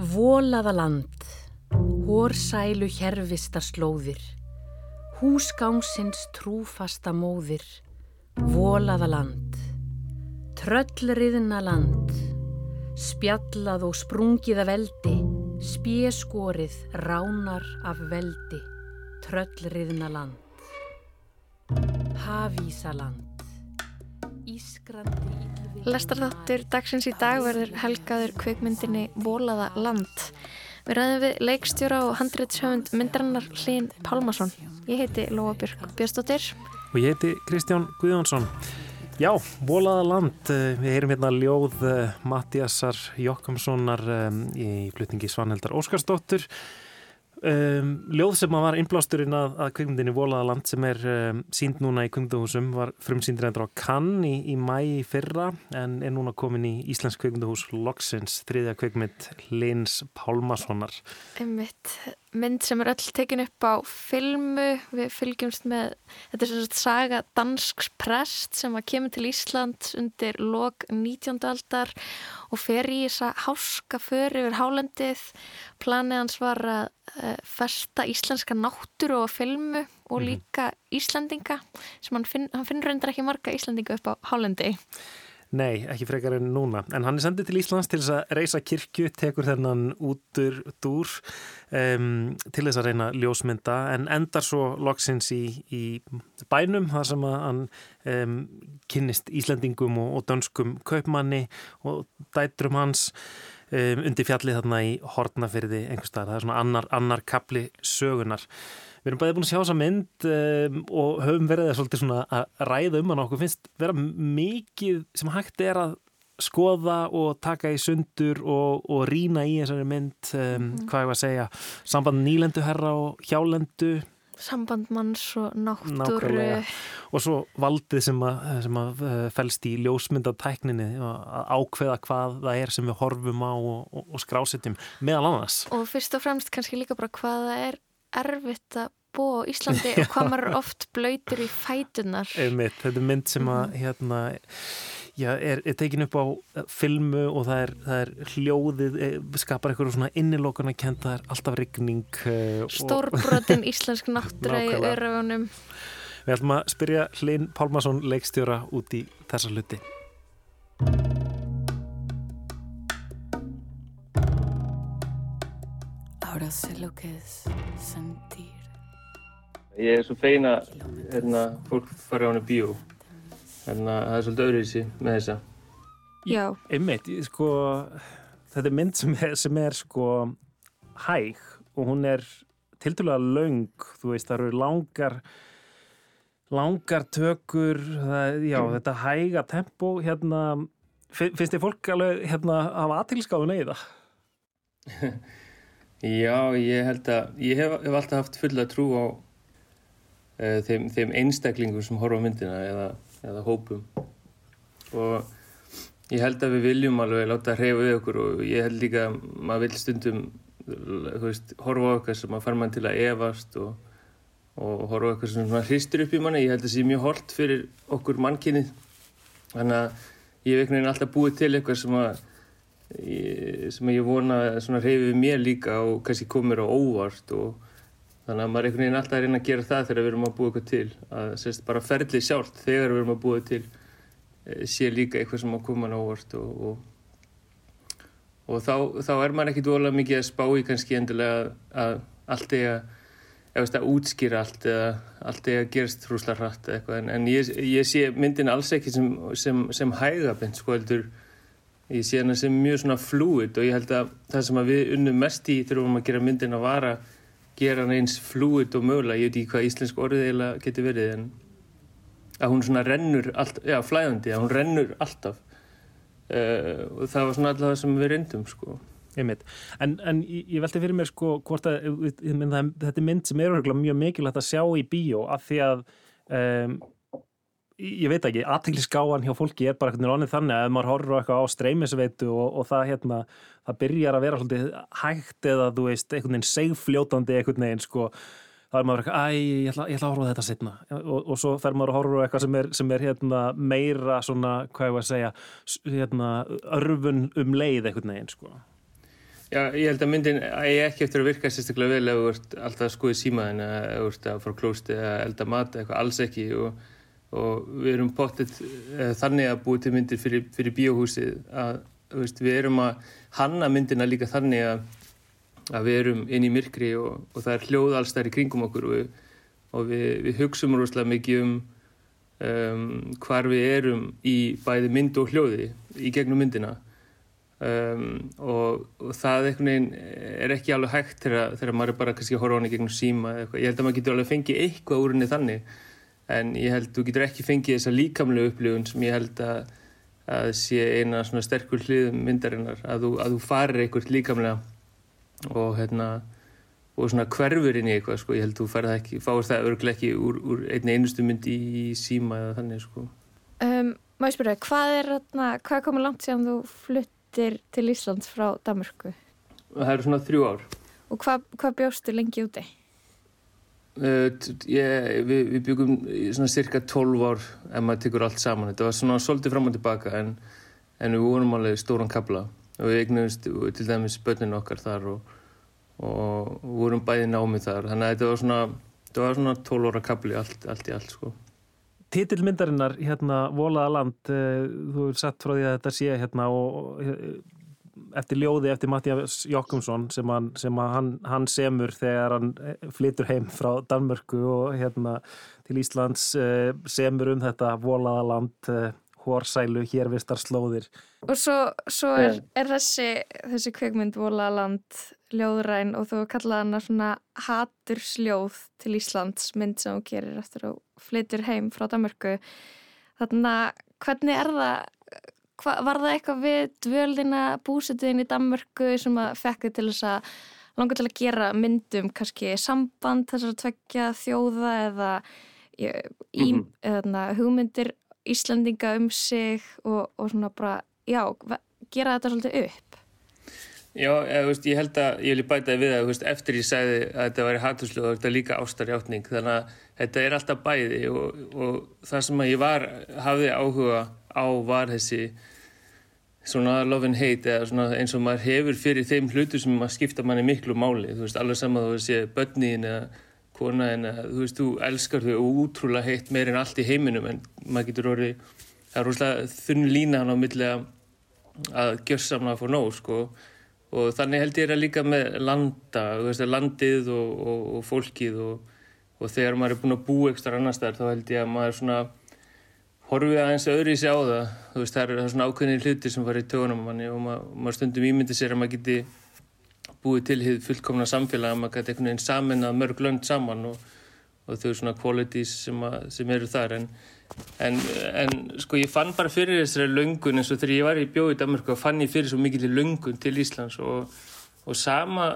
Volaða land, hórsælu hérvistar slóðir, húsgángsins trúfasta móðir, volaða land, tröllriðna land, spjallað og sprungiða veldi, spjeskorið ránar af veldi, tröllriðna land, hafísaland. Lestarþáttur dagsins í dag verður helgaður kveikmyndinni Volaða land. Við ræðum við leikstjóra og handreitshöfund myndarinnar Hlín Pálmarsson. Ég heiti Lóa Björk Björnstóttir. Og ég heiti Kristján Guðjónsson. Já, Volaða land. Við heyrum hérna ljóð Mattiasar Jokkamssonar í flutningi Svanheldar Óskarsdóttur. Um, ljóð sem var innblásturinn að, að kveikmyndinni Volaðaland sem er um, sínd núna í kveikmynduhúsum var frumsýndir endur á Cannes í, í mæi fyrra en er núna komin í Íslands kveikmynduhús Logsins, þriðja kveikmynd Lins Pálmarssonar Einmitt, mynd sem er öll tekin upp á filmu, við fylgjumst með þetta er svona saga dansks prest sem var kemur til Ísland undir lok 19. aldar og fer í þessa háska för yfir hálendið planið hans var að uh, festa íslenska náttúru og filmu og Mhm. líka Íslandinga sem hann, finn, hann finnur reyndar ekki marga Íslandinga upp á hálendi Nei, ekki frekar en núna en hann er sendið til Íslands til þess að reysa kirkju tekur þennan útur dúr um, til þess að reyna ljósmynda en endar svo loksins í, í bænum þar sem að hann um, kynnist Íslendingum og, og dönskum kaupmanni og dætrum hans um, undir fjallið þarna í Hortnafyrði einhvers staðar, það er svona annar, annar kapli sögunar. Við erum bæðið búin að sjá þessa mynd um, og höfum verið svolítið svona að ræða um hann okkur finnst vera mikið sem hægt er að skoða og taka í sundur og, og rína í þessari mynd um, hvað ég var að segja, samband nýlenduherra og hjálendu. Sambandmanns og náttúru. Og svo valdið sem að, sem að uh, felst í ljósmyndatækninni að ákveða hvað það er sem við horfum á og, og, og skrásetjum meðal annars. og fyrst og fremst kannski líka bara hvað það er erfitt að búa á Íslandi og hvað maður oft blöytur í fætunar Einmitt, þetta er mynd sem að hérna, já, er, er tekin upp á eh, filmu og það er, það er hljóðið, eh, skapar eitthvað svona innilokana kent, það er alltaf rigning eh, og stórbrotin íslensk náttúra í örafunum við ætlum að spyrja Hlinn Pálmarsson leikstjóra út í þessa hluti. Ahora sé lo que es sentir. Ég er svo fein að hérna, fólk fara á hana bíó. Þannig að það er svolítið öðruvísi með þessa. já, Einmitt, ég, sko, þetta er mynd sem er, sem er sko hæg og hún er tildulega löng, þú veist, það eru langar langar tökur það, já, þetta hæga tempo hérna, fi- finnst þið fólk alveg hérna hafa aðtilskáðun eða? Já, ég held að, ég hef, hef alltaf haft fulla trú á þeim, þeim einstaklingum sem horfa myndina eða, eða hópum. Og ég held að við viljum alveg láta hreyfa við okkur og ég held líka að maður vil stundum, veist, horfa okkar sem að fara mann til að efast og, og horfa okkar sem svona hristur upp í manni. Ég held að það sé mjög holt fyrir okkur mannkynnið. Þannig að ég hef einhvern veginn alltaf búið til eitthvað sem að sem ég vona að svona hreyfi við mér líka og kannski komir á óvart og þannig að maður er einhvern veginn alltaf að reyna að gera það þegar við erum að búa eitthvað til að sérst bara ferlið sjálft þegar við erum að búa til eh, sé líka eitthvað sem að koma á óvart og, og, og þá, þá er maður ekkit vola mikið að spá í kannski endilega að allt er að veist, að útskýra allt eða allt er að gerast hrúsla hratt eitthvað. En, en ég, ég sé myndin alls ekki sem, sem, sem hægabind sko heldur ég sé hana sem mjög svona flúid og ég held að það sem að við unnum mest í þegar við erum að gera myndin að vara gera hana eins flúid og mögulega. Ég veit ekki hvað íslensk orðið eiginlega getur verið en að hún svona rennur allt, já flæðandi, að hún rennur alltaf. Uh, og það var svona alltaf það sem við reyndum sko. Einmitt. En, en ég velti fyrir mér sko hvort að þetta er mynd sem er mjög mikilvægt að sjá í bíó af því að um, ég veit ekki, aðteglisgáan hjá fólki er bara einhvern veginn onnið þannig að ef maður horfður á eitthvað á streymisveitu og, og það hérna, það byrjar að vera svolítið hægt eða þú veist, einhvern veginn segfljótandi einhvern veginn sko þá er maður eitthvað, æ, ég ætla, ég ætla að horfa þetta setna og, og svo fer maður að horfa eitthvað sem er, sem er hérna, meira svona, hvað ég var að segja hérna, örfun um leið einhvern veginn sko. Já, ég held að myndin ég ekki eftir að virka sérstaklega vel ef þú ert alltaf skoða símaðin eða ef þú ert að fara klósti eða elda mat eitthvað, alls ekki. Og, og við erum pottet uh, þannig að búið til myndir fyrir, fyrir bíóhúsið að veist, við erum að hanna myndina líka þannig að, að við erum inn í myrkri og, og það er hljóð alls þær í kringum okkur og við, og við, við hugsaum rúslega mikið um, um hvar við erum í bæði mynd og hljóði í gegnum myndina. Um, og, og það er ekki alveg hægt þegar, þegar maður er bara kannski að horfa á henni gegnum síma ég held að maður getur alveg fengið eitthvað úr henni þannig en ég held þú getur ekki fengið þessa líkamlega upplifun sem ég held að, að sé eina svona sterkur hlið myndarinnar að þú, að þú farir eitthvað líkamlega og hérna og svona hverfur inn í eitthvað sko. ég held þú farið ekki, fáist það örglega ekki úr, úr einni einustu myndi í síma eða þannig sko um, Má ég spyrja, hvað er, hvað komið langt sem þú flutt fluttir til Íslands frá Damurku? Það eru svona þrjú ár. Og hvað hva bjóstu lengi úti? Uh, ég, við, við byggum svona cirka 12 ár ef maður tekur allt saman. Þetta var svona svolítið fram og tilbaka en, en við vorum alveg stóran kabla og við eignumst til dæmis börninu okkar þar og, og vorum bæði námið þar. Þannig að þetta var svona, þetta var svona 12 ára kabli allt, allt í allt sko. Títilmyndarinnar, hérna, Volaða land, uh, þú er satt frá því að þetta sé hérna og eftir ljóði eftir Mattias Jokkumsson sem, hann, sem hann, hann semur þegar hann eh, flytur heim frá Danmörku og hérna til Íslands uh, semur um þetta Volaða land, hórsælu, hérvistar slóðir. Og svo, svo er, er þessi, þessi kveikmynd Volaða land ljóðræn og þú kallaði hana svona hatursljóð til Íslands mynd sem þú gerir eftir að flyttur heim frá Damörku þannig að hvernig er það hva, var það eitthvað við dvöldina búsetuðin í Damörku sem að fekku til þess að langa til að gera myndum kannski samband þessar að tvekja þjóða eða í, mm -hmm. hugmyndir Íslandinga um sig og, og svona bara, já, gera þetta svolítið upp Já, ég, veist, ég held að ég vil bæta við að veist, eftir ég segði að þetta væri hattuslu og þetta líka ástarjáttning þannig að þetta er alltaf bæði og, og það sem ég var, hafði áhuga á var þessi svona love and hate eða eins og maður hefur fyrir þeim hlutu sem maður skipta manni miklu máli. Þú veist, alveg saman þú veist, börnin eða konaðin eða þú veist, þú elskar þau og útrúlega heitt meirinn allt í heiminum en maður getur orðið, það er rúslega þunn lína hann á milli að gjörsamna að fór nóg sko. Og þannig held ég að líka með landa, veist, landið og, og, og fólkið og, og þegar maður er búin að búa ekstra annar staðar þá held ég að maður svona horfið aðeins öðru í sig á það. Veist, það er svona ákveðinir hluti sem farið í tögunum. Manni og maður, maður stundum ímyndi sér að maður geti búið til hið fullkomna samfélag að maður geti einhvern veginn samin að mörg lönd saman og þau svona qualities sem, að, sem eru þar. En En, en sko ég fann bara fyrir þessari löngun eins og þegar ég var í bjóð í Danmarku fann ég fyrir svo mikil löngun til Íslands. Og, og sama,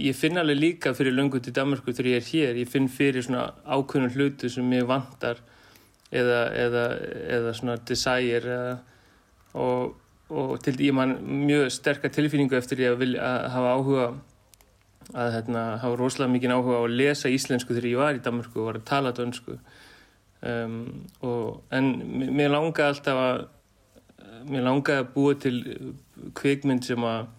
ég finn alveg líka fyrir löngun til Danmarku þegar ég er hér, ég finn fyrir svona ákveðnum hlutu sem ég vantar eða, eða, eða svona desire eða, og, og til því mann mjög sterkar tilfinningu eftir ég að vilja að hafa áhuga að hérna, hafa rosalega mikið áhuga á að lesa íslensku þegar ég var í Danmarku og var að tala dönsku. Um, og, en mér langaði alltaf að mér langaði að búa til kvikmynd sem að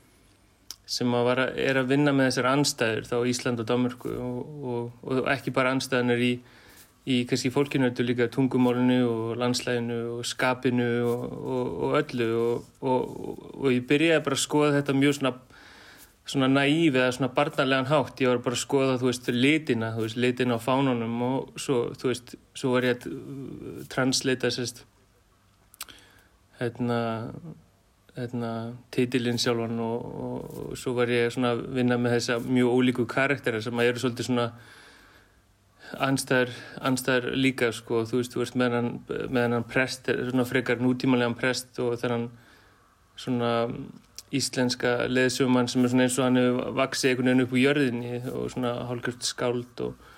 sem að, að er að vinna með þessar anstæður þá Ísland og Danmarku og, og, ekki bara anstæðunar í, í kannski fólkinu, er líka tungumólinu og landslæginu og skapinu og öllu og ég byrjaði bara að skoða þetta mjög svona svona næíf eða svona barnarlegan hátt. Ég var bara að skoða, þú veist, litina þú veist, litina á fánunum og svo, þú veist, svo var ég að uh, translita sérst hérna hérna, titilinn sjálfan og, og, og svo var ég svona að vinna með þessa mjög ólíku karaktera sem að eru svolítið svona anstæður, líka sko, þú veist, þú veist, með hann með hann prest, svona frekar nútímanlegan prest og þannig svona íslenska leðsumann sem er svona eins og hann hefur vaksið einhvern veginn upp úr jörðinni og svona hálfgjört skáld og,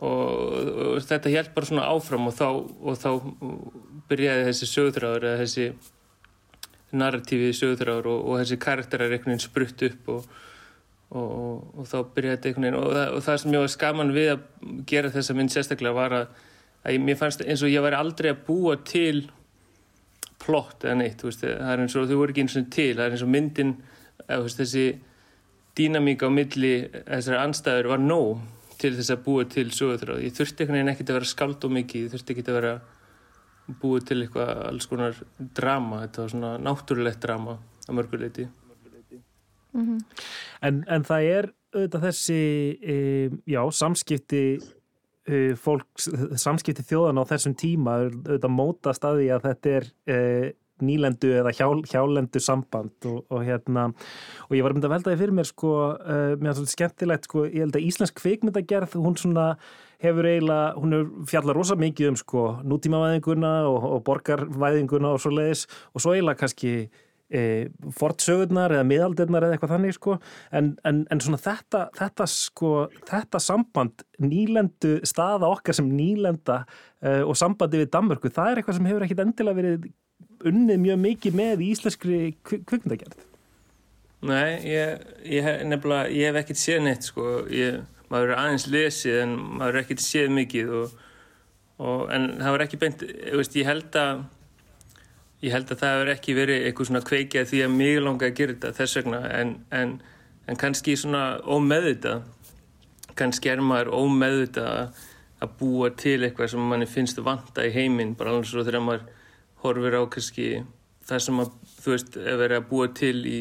og, og þetta hjælt bara svona áfram og þá, og þá byrjaði þessi sögðráður eða þessi narratífi sögðráður og, og þessi karakterar einhvern veginn sprutt upp og þá byrjaði þetta einhvern veginn. Og það, það sem ég var skaman við að gera þessa mynd sérstaklega var að, að mér fannst eins og ég væri aldrei að búa til plott eða neitt, veist, það er eins og þau voru ekki eins og til, það er eins og myndin eða, veist, þessi, dýnamík á milli þessari anstæður var nóg til þess að búa til sögurþráð. Ég þurfti einhvern veginn ekkert að vera skald og mikið, ég þurfti ekkert að vera búið til eitthvað alls konar drama, þetta var svona náttúrulegt drama á mörguleiti. Mm -hmm. en, en það er auðvitað þessi e, já, samskipti e, fólks, samskipti þjóðan á þessum tíma auðvitað móta staði að þetta er e, nýlendu eða hjá, hjálendu samband og, og hérna og ég var myndið að veltaði fyrir mér sko uh, mér er svolítið skemmtilegt sko ég held að Íslensk kvikmyndagerð hún svona hefur eiginlega, hún hefur fjallað rosa mikið um sko nútímavæðinguna og, og borgarvæðinguna og svo leiðis og svo eiginlega kannski e, fortsögurnar eða miðaldirnar eða eitthvað þannig sko. En, en, en svona þetta, þetta sko þetta samband nýlendu staða okkar sem nýlenda e, og sambandi við Danmörku, það er eitthvað sem hefur ekkit endilega verið unnið mjög mikið með í íslenskri kvikmyndagerð. Nei, ég, ég nefnilega, ég hef ekkert séð neitt sko, ég, maður er aðeins lesið en maður er ekkert séð mikið og, og, en það var ekki beint, ég, veist, ég held að ég held að það hefur ekki verið eitthvað svona kveikjað því að mig langa að gera þetta þess vegna en, en, en kannski svona ómeðvita kannski er maður ómeðvita að búa til eitthvað sem manni finnst vanta í heiminn bara alveg svo þegar maður horfir á kannski það sem að, þú veist, ef verið að búa til í,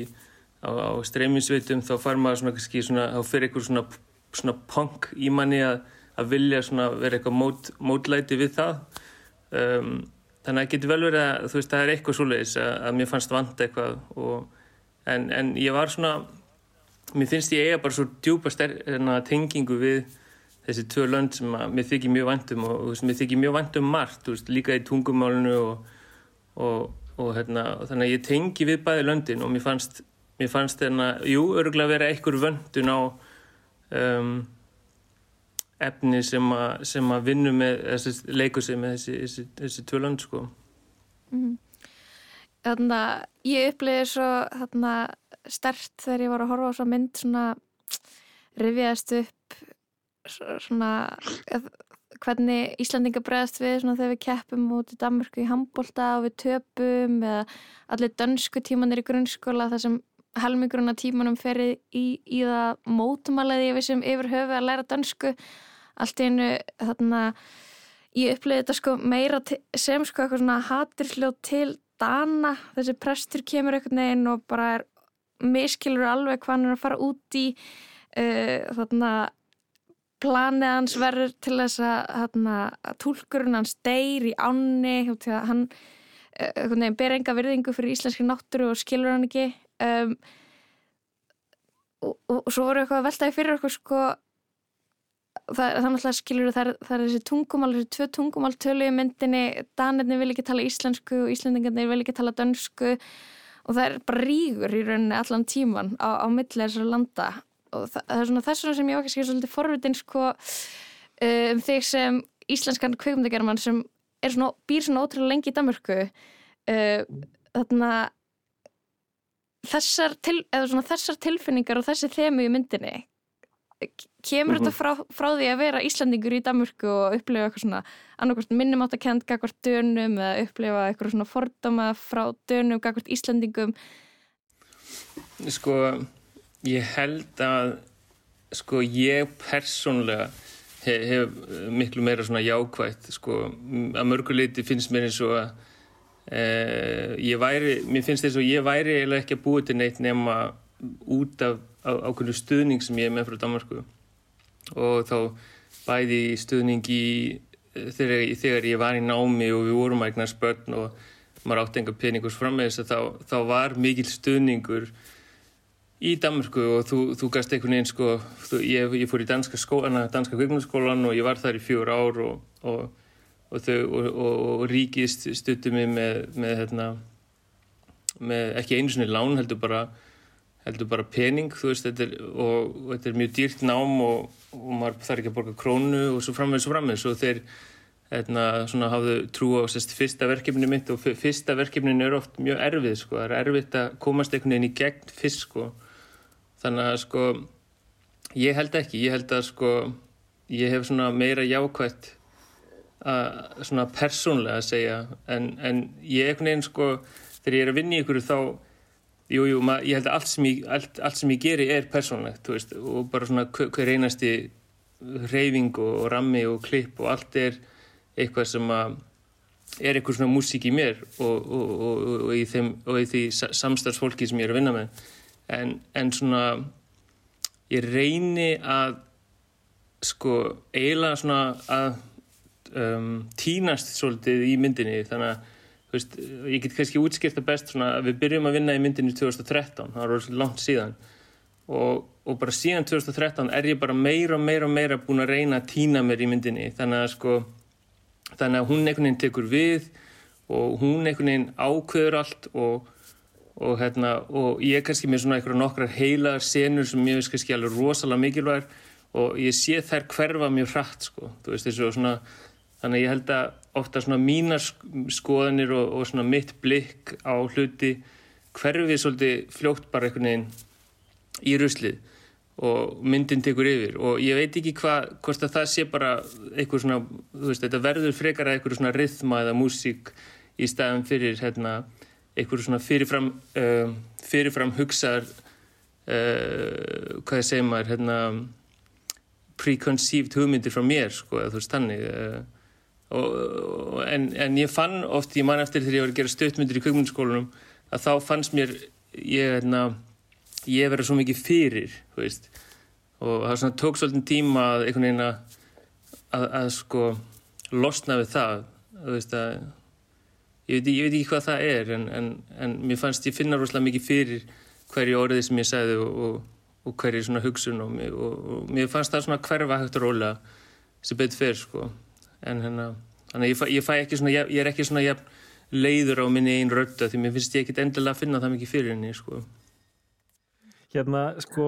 á, á streyminsveitum þá far maður svona kannski svona, þá fyrir eitthvað svona, svona punk í manni að, að vilja svona vera eitthvað mót, mótlæti við það. Um, þannig að það getur vel verið að þú veist, það er eitthvað svoleiðis að, að mér fannst vant eitthvað og, en, en ég var svona mér finnst ég eiga bara svo djúpa hérna, tengingu við þessi tvö lönd sem að mér þykir mjög vantum og, og mér þykir mjög vantum margt, veist, líka í tungumálunu og og, og hérna, þannig að ég tengi við bæði löndin og mér fannst, mér fannst hérna, jú, örgulega vera einhver vöndun á um, efni sem að, sem að vinna með, þessi leikur sig með þessi, þessi, þessi tvö lönd sko. Mm -hmm. Þannig að ég uppliði svo þarna stert þegar ég var að horfa á svo mynd svona rifiðast upp svona hvernig Íslandinga bregðast við svona, þegar við keppum út í Danmörku í handbólta og við töpum eða allir dönsku tímanir í grunnskóla þar sem helmingurinn af tímanum ferir í, í það mótumaleði við sem yfir höfu að læra dönsku. Allt einu þarna ég upplýði þetta sko meira sem sko eitthvað svona hatursljóð til Dana, þessi prestur kemur einhvern veginn og bara er miskilur alveg hvað hann er að fara út í. Uh, þarna planið hans verður til þess að, að tólkurinn hans deyr í ánni hann uh, ber enga virðingu fyrir íslenski náttúru og skilur hann ekki um, og, og, og svo voru eitthvað að veltaði fyrir okkur sko það, þannig að skilur það er, það er þessi tungumál, þessi tvö tungumál tölu í myndinni, danirni vil ekki tala íslensku og íslendingarnir vil ekki tala dönsku og það er bara rígur í rauninni allan tíman á, á milli þessari landa. Og það, það er svona þess vegna sem ég var kannski svolítið forvitin sko uh, um þig sem íslenskan kveikmyndagerman sem svona, býr svona ótrúlega lengi í Danmörku. Uh, þarna þessar, til, þessar tilfinningar og þessi þemu í myndinni kemur mm -hmm. þetta frá, frá því að vera Íslandingur í Danmörku og upplifa eitthvað svona annarkvæmst minnumáttakent gagvart dönum eða upplifa eitthvað svona fordama frá dönum gagvart Íslandingum Sko Ég held að sko ég persónlega hef, hef miklu meira svona jákvægt sko að mörguleiti finnst mér eins og að ég væri, mér finnst þess að ég væri eiginlega ekki að búið til neitt nema út af ákveðinu stuðning sem ég er með frá Danmarku og þá bæði stuðning í þegar, þegar ég var í námi og við vorum að eignast börn og maður átti enga peningurs fram með þess að þá, þá var mikil stuðningur í Danmörku og þú, þú gæst einhvern veginn sko, þú, ég, ég fór í danska skólan danska kvikmyndaskólan og ég var þar í fjör ár og, og, og, þau, og ríkið stuttu mig með, með, hérna, með ekki einu svona lán heldur bara, heldur bara pening veist, þetta er, og þetta er mjög dýrt nám og maður þarf ekki að borga krónu og svo framvegð svo framvegð svo þeir hérna, hafðu trú á sérst, fyrsta verkefni mitt og fyrsta verkefnin er oft mjög erfið sko. það er erfitt að komast einhvern veginn í gegn fyrst sko. Þannig að sko ég held ekki, ég held að sko ég hef meira jákvægt að svona persónlega að segja en, en ég ekkert neginn sko þegar ég er að vinna í ykkur þá jú, jú, ég held að allt sem ég, allt, allt sem ég geri er persónlegt, veist, og bara svona hver, einasti reyfing og, og rammi og klipp og allt er eitthvað sem að er eitthvað svona músík í mér og, og, og í, þeim, í því samstarfsfólki sem ég er að vinna með. En, en svona ég reyni að sko eiginlega svona að um, tínast svolítið í myndinni þannig að veist, ég get kannski útskipta best svona við byrjum að vinna í myndinni 2013, það var svolítið langt síðan. Og, og bara síðan 2013 er ég bara meira og meira og meira búin að reyna að týna mér í myndinni. Þannig að sko þannig að hún einhvern veginn tekur við og hún einhvern veginn ákveður allt og, og hérna og ég er kannski með svona einhverja nokkrar heilar senur sem ég veist kannski alveg rosalega mikilvæg og ég sé þær hverfa mjög hratt sko, þú veist þessu og svona þannig að ég held að ofta svona mínar skoðanir og, og svona mitt blikk á hluti hverfið svolítið fljótt bara einhvern veginn í ruslið og myndin tekur yfir. Og ég veit ekki hvað, hvort að það sé bara eitthvað svona, þú veist, þetta verður frekar að eitthvað svona rithma eða músík í staðan fyrir hérna eitthvað svona fyrirfram uh, fyrirfram hugsaðar uh, hvað ég segi maður hérna preconceived hugmyndir frá mér sko, þú veist, þannig uh, og, en, en ég fann oft, ég man eftir þegar ég var að gera stöðmyndir í kökmyndaskólanum að þá fannst mér ég, hérna ég verið svo mikið fyrir veist, og það tók svolítið tíma að að, að, að sko losna við það veist, ég, veit, ég veit ekki hvað það er en, en, en mér fannst ég finna rosalega mikið fyrir hverju orðið sem ég segði og, og, og hverju hugsun og mér fannst það svona hverfa hægt að róla sem betur fyrir sko en hérna, þannig ég, ég fæ ekki svona ég, ég er ekki svona jafn leiður á minni einn rötta því mér finnst ég ekki endilega að finna það mikið fyrir henni sko. Hérna sko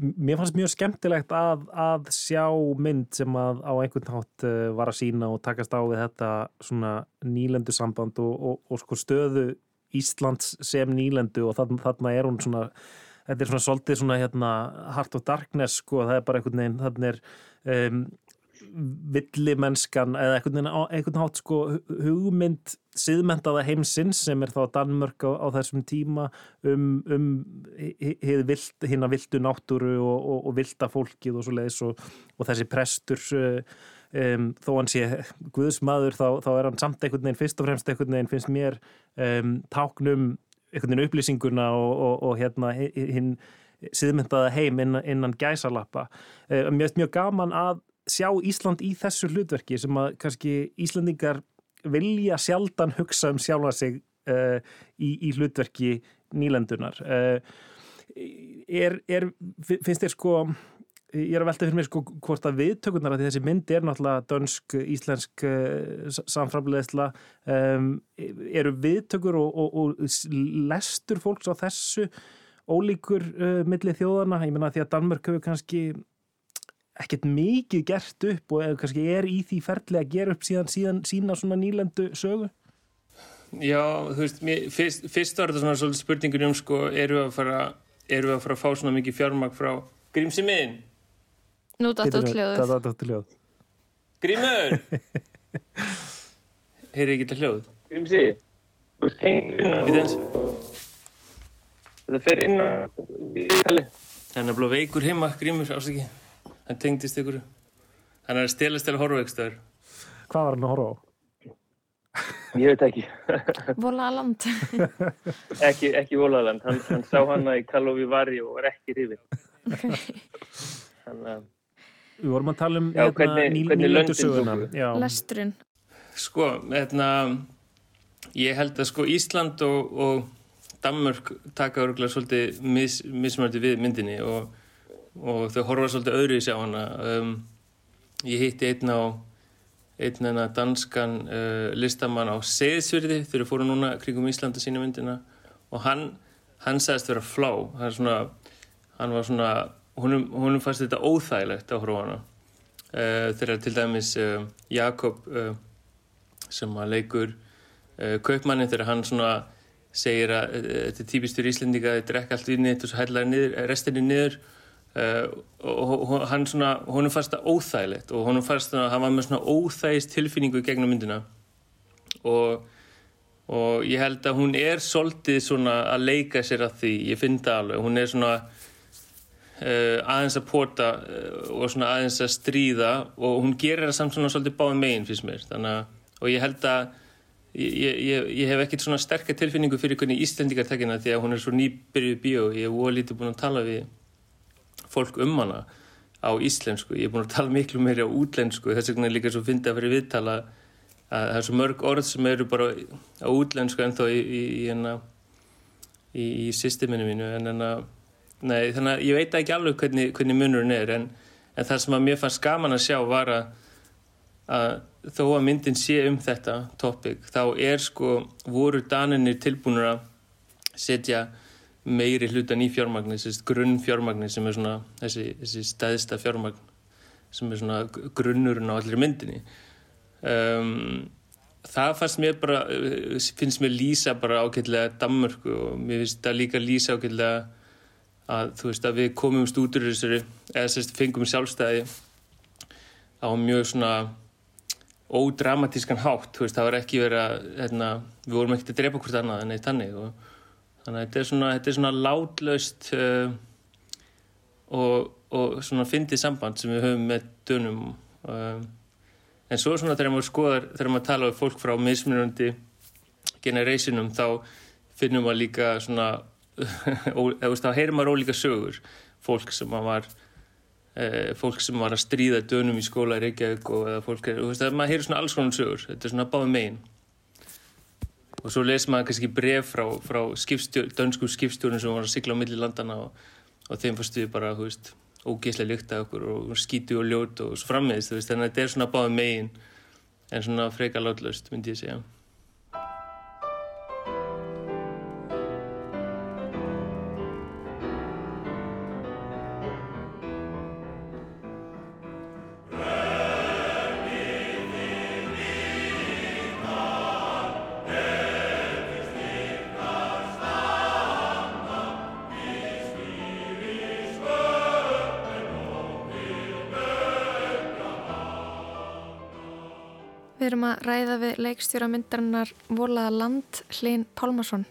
mér fannst mjög skemmtilegt að, að sjá mynd sem að á einhvern hátt uh, var að sína og takast á við þetta svona nýlendu samband og, og, og sko stöðu Íslands sem nýlendu og þarna, þarna er hún svona þetta er svona svolítið svona hérna Heart of Darkness sko það er bara einhvern veginn þarna er um, villimennskan eða einhvern hátt sko hugmynd siðmentaða heimsins sem er þá Danmörk á, á þessum tíma um, um hinn að vildu náttúru og, og, og vilda fólkið og svo leiðis og, og þessi prestur um, þó hann sé guðsmaður þá, þá er hann samt einhvern veginn fyrst og fremst einhvern veginn finnst mér um, táknum einhvern veginn upplýsinguna og hérna hinn siðmyndaða heim innan, innan gæsalappa. Mér finnst mjög gaman að sjá Ísland í þessu hlutverki sem að kannski Íslandingar vilja sjaldan hugsa um sjálfa sig uh, í, í hlutverki nýlendunar. Uh, er, er, finnst þér sko ég er að velta fyrir mig sko hvort að viðtökurnar að þessi mynd er náttúrulega dönsk, íslensk uh, samframleðsla um, eru viðtökur og, og, og lestur fólks á þessu ólíkur millir þjóðana, ég menna því að Danmörk hefur kannski ekkert mikið gert upp og kannski er í því ferli að gera upp síðan, síðan sína svona nýlendu sögu? Já, þú veist, mér, fyrst, fyrst var þetta svona spurningur um sko, eru við að fara, eru við að fara að fá svona mikið fjármag frá Grímsi minn? Nú dættu dættu hljóð. Grímur! Heyrðu ekki þetta hljóð? Grímsi, þú veist, þetta fer inn á. Það er blóð veikur heima, Grímur, ásaki hann tengdist ykkur? Hann er að að horfa ykkur hvað var hann að horfa á? ég veit ekki. Volaland ekki, ekki Volaland hann, hann sá hana í Kalovi Vari og var ekki hrifin okay. þannig að við vorum að tala um já, hérna, hvernig, hvernig nýlöndusöguna lesturinn sko, hérna ég held að sko Ísland og, og Danmörk taka öruglega svolítið mis, mismördi við myndinni og og þau horfa svolítið öðru í sig á hana. Um, ég hitti einn á einn en að danskan uh, listamann á Seðsverði þegar fóru núna kringum Íslanda sína myndina og hann, hann sagðist vera flá. Hann, svona, hann var svona húnum, húnum fannst þetta óþægilegt á hróana uh, þegar til dæmis uh, Jakob uh, sem að leikur uh, kaupmanni þegar hann svona segir að uh, þetta er típistur íslendinga er ekki allt við niður og svo hætlaði restinni niður og hann svona, hún er fast að óþægilegt og hún er fast að hann var með svona óþægist tilfinningu gegnum myndina. Og, og ég held að hún er svolítið svona að leika sér að því, ég finn það alveg, hún er svona uh, aðeins að pota uh, og svona aðeins að stríða og hún gerir það samt svona svolítið báðum meginn fyrst mér, að, og ég held að ég, ég, ég hef ekkert svona sterkar tilfinningu fyrir hvernig Íslandikar tekina því að hún er svo nýbyrjuð bíó, ég hef óa lítið búin að tala við fólk um hana á íslensku, ég er búin að tala miklu meiri á útlensku, þess vegna er líka svo fyndið að vera viðtala að það er svo mörg orð sem eru bara á útlensku en þá í, í, í, hérna, í, í systeminu mínu. En enna, nei, þannig að ég veit ekki alveg hvernig, hvernig munurinn er. En, en það sem að mér fannst gaman að sjá var að, að þó að myndin sé um þetta topic, þá er sko voru daninni tilbúinur að setja meiri hlutan í fjármagni, grunn fjármagni sem er svona þessi, þessi stæðsta fjármagn sem er svona grunnurinn á allir myndinni. Um, það fannst mér bara finnst mér lýsa bara ákveðlega Danmörku og mér finnst það líka lýsa ákveðlega að þú veist að við komumst út úr þessari eða sérst fengum sjálfstæði á mjög svona ódramatískan hátt, þú veist, það var ekki verið að, hérna, við vorum ekkert að drepa hvort annað en eitt hannig og þannig að þetta er svona, þetta er svona látlaust uh, og, og svona fyndið samband sem við höfum með dönum. Um, en svo svona þegar maður skoðar þegar maður tala um fólk frá mismunandi generationum þá finnum maður líka svona þá heyrir maður ólíka sögur. Fólk sem var uh, fólk sem var að stríða dönum í skóla í Reykjavík og fólk er, og þú veist, maður heyrir svona alls konar sögur. Þetta er svona báð megin og svo les maður kannski bref frá, frá skipstjórn, dönsku skipstjórnum sem var að sigla á milli landana og, og þeim fannst við bara, hú veist, ógeðslega lykt af okkur og skítu og ljót og svo frammiðist, þannig að þetta er svona báði megin en svona freka látlöst, myndi ég segja. Ræða við leikstjóra myndarinnar Volaða land Hlinn Pálmarsson.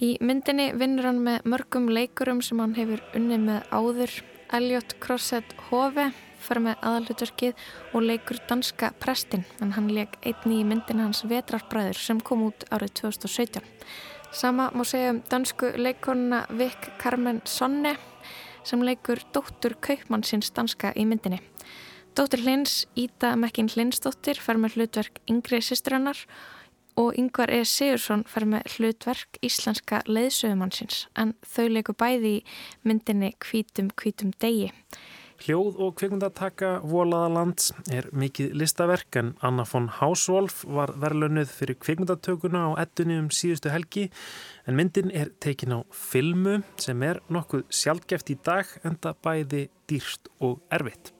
Í myndinni vinnur hann með mörgum leikurum sem hann hefur unnið með áður. Elliot Crosset Hove fyrir með aðalutverkið og leikur danska prestin en hann leik einni í myndin hans Vetrarbræður sem kom út árið 2017. Sama má segja um dansku leikonuna Vik Carmen Sonne sem leikur dóttur Kaupmannsins danska í myndinni. Dóttir Hlins, Íta Mekkin Hlinsdóttir, fer með hlutverk yngri sýstrannar og Yngvar E. Sigursson fer með hlutverk íslenska leiðsögumannsins en þau leiku bæði í myndinni Kvítum Kvítum degi. Hljóð og kvikmyndataka Volaðalands er mikið listaverk en Anna von Hauswolf var verðlönuð fyrir kvikmyndatökuna á ettunni um síðustu helgi en myndin er tekin á filmu sem er nokkuð sjálfgeft í dag en það bæði dýrst og erfitt.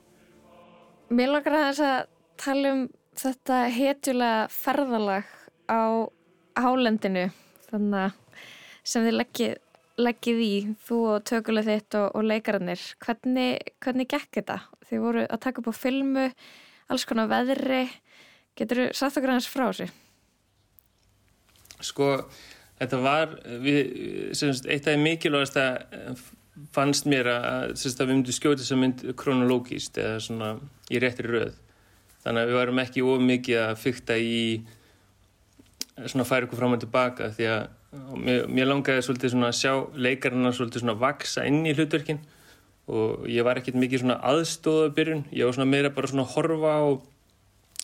Mér langar að þess að tala um þetta hetjulega ferðalag á hálendinu sem þið leggið, leggið í, þú og tökuleg þitt og, og leikarannir. Hvernig, hvernig gekk þetta? Þið voru að taka upp á filmu, alls konar veðri. Getur þú satt okkur aðeins frá þessu? Sko, þetta var, við, eitt af mikilvægast að fannst mér að, semst, að við myndum skjóta þess að mynd kronologíst eða svona í réttri röð. Þannig að við varum ekki ómikið að fykta í svona færa okkur fram og tilbaka því að mér, mér langaði svolítið svona að sjá leikarna svolítið svona vaksa inn í hlutverkin og ég var ekkert mikið svona aðstóða byrjun, ég var svona meira bara svona horfa og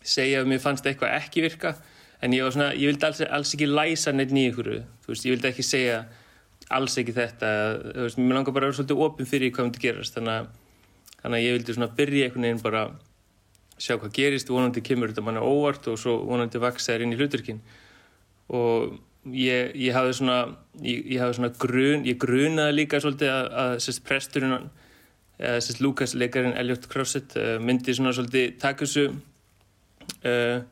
segja að mér fannst eitthvað ekki virka. En ég var svona, ég vildi alls, alls ekki læsa neitt nýja ykkur, þú veist, ég vildi ekki segja alls ekki þetta, veist, mér langar bara að vera svolítið opinn fyrir hvað myndi gerast. Þannig að, þannig að ég vildi svona byrja einhvern veginn bara sjá hvað gerist, vonandi kemur þetta manna óvart og svo vonandi vaksa þér inn í hluturkin og ég, ég hafði svona ég, ég hafði svona grun, ég grunaði líka svolítið að, að sérst presturinn eða sérst Lukas leikarinn Elliot Crosset uh, myndi svona svolítið taka þessu uh,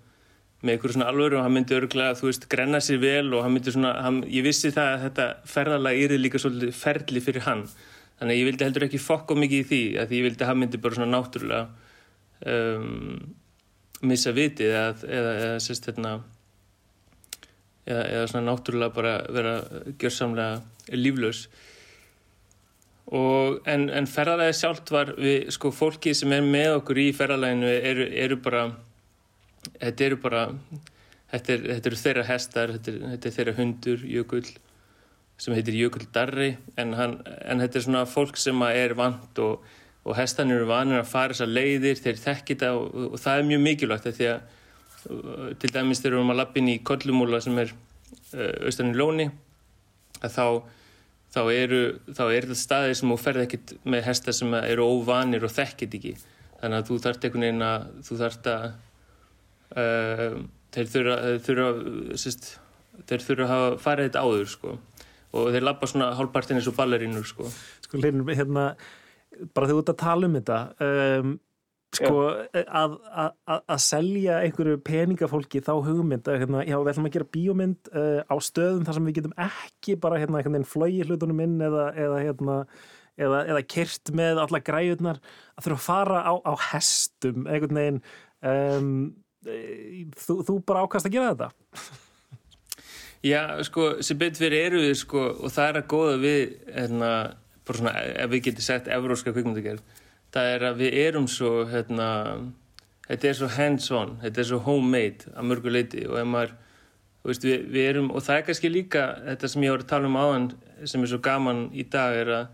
með einhverju svona alvöru og hann myndi örgulega, þú veist, grenna sér vel og hann myndi svona, hann, ég vissi það að þetta ferðalega yrði líka svolítið ferli fyrir hann. Þannig að ég vildi heldur ekki fokka mikið í því að því ég vildi að hann myndi bara svona náttúrulega um, missa vitið eða, eða, eða sérst hérna eða, eða svona náttúrulega bara vera gjörsamlega líflaus. Og en, en ferðalagi sjálft var við, sko, fólki sem er með okkur í ferðalaginu eru, eru bara þetta eru bara þetta, er, þetta eru þeirra hestar þetta er, þetta er þeirra hundur, jökull sem heitir Jökull Darri en, hann, en þetta er svona fólk sem er vant og, og hestan eru vanir að fara þessar leiðir, þeir þekkir það og, og það er mjög mikilvægt því að til dæmis þegar við erum að lappin í Kollumúla sem er uh, austan í Lóni að þá þá eru, þá eru þetta staðir sem þú ferð ekkert með hesta sem eru óvanir og þekkit ekki. Þannig að þú einhvern veginn að þú þarft að uh, þeir þurfa, þurfa sérst, þeir þurfa að hafa farið þetta áður sko og þeir lappa svona hálfpartin eins og ballerínur sko. Sko, hérna, bara þegar þú ert að tala um þetta um, sko, að, að, að selja einhverju peningafólki þá hugmynd að hérna, já, við ætlum að gera bíómynd uh, á stöðum þar sem við getum ekki bara hérna, hérna flói hlutunum inn eða, eða, hérna, eða, eða kert með alla græjurnar að þurfa að fara á, á hestum einhvern veginn um, þú, þú bara ákast að gera þetta? Já, sko, sem betur fyrir eru við sko, og það er að góða við hérna, bara svona, ef við getum sett evróska kvikmyndagerð það er að við erum svo hérna, þetta er svo hands-on þetta er svo homemade að mörgu leiti og ef maður veist, við, við erum, og það er kannski líka þetta sem ég voru að tala um áðan sem er svo gaman í dag er að,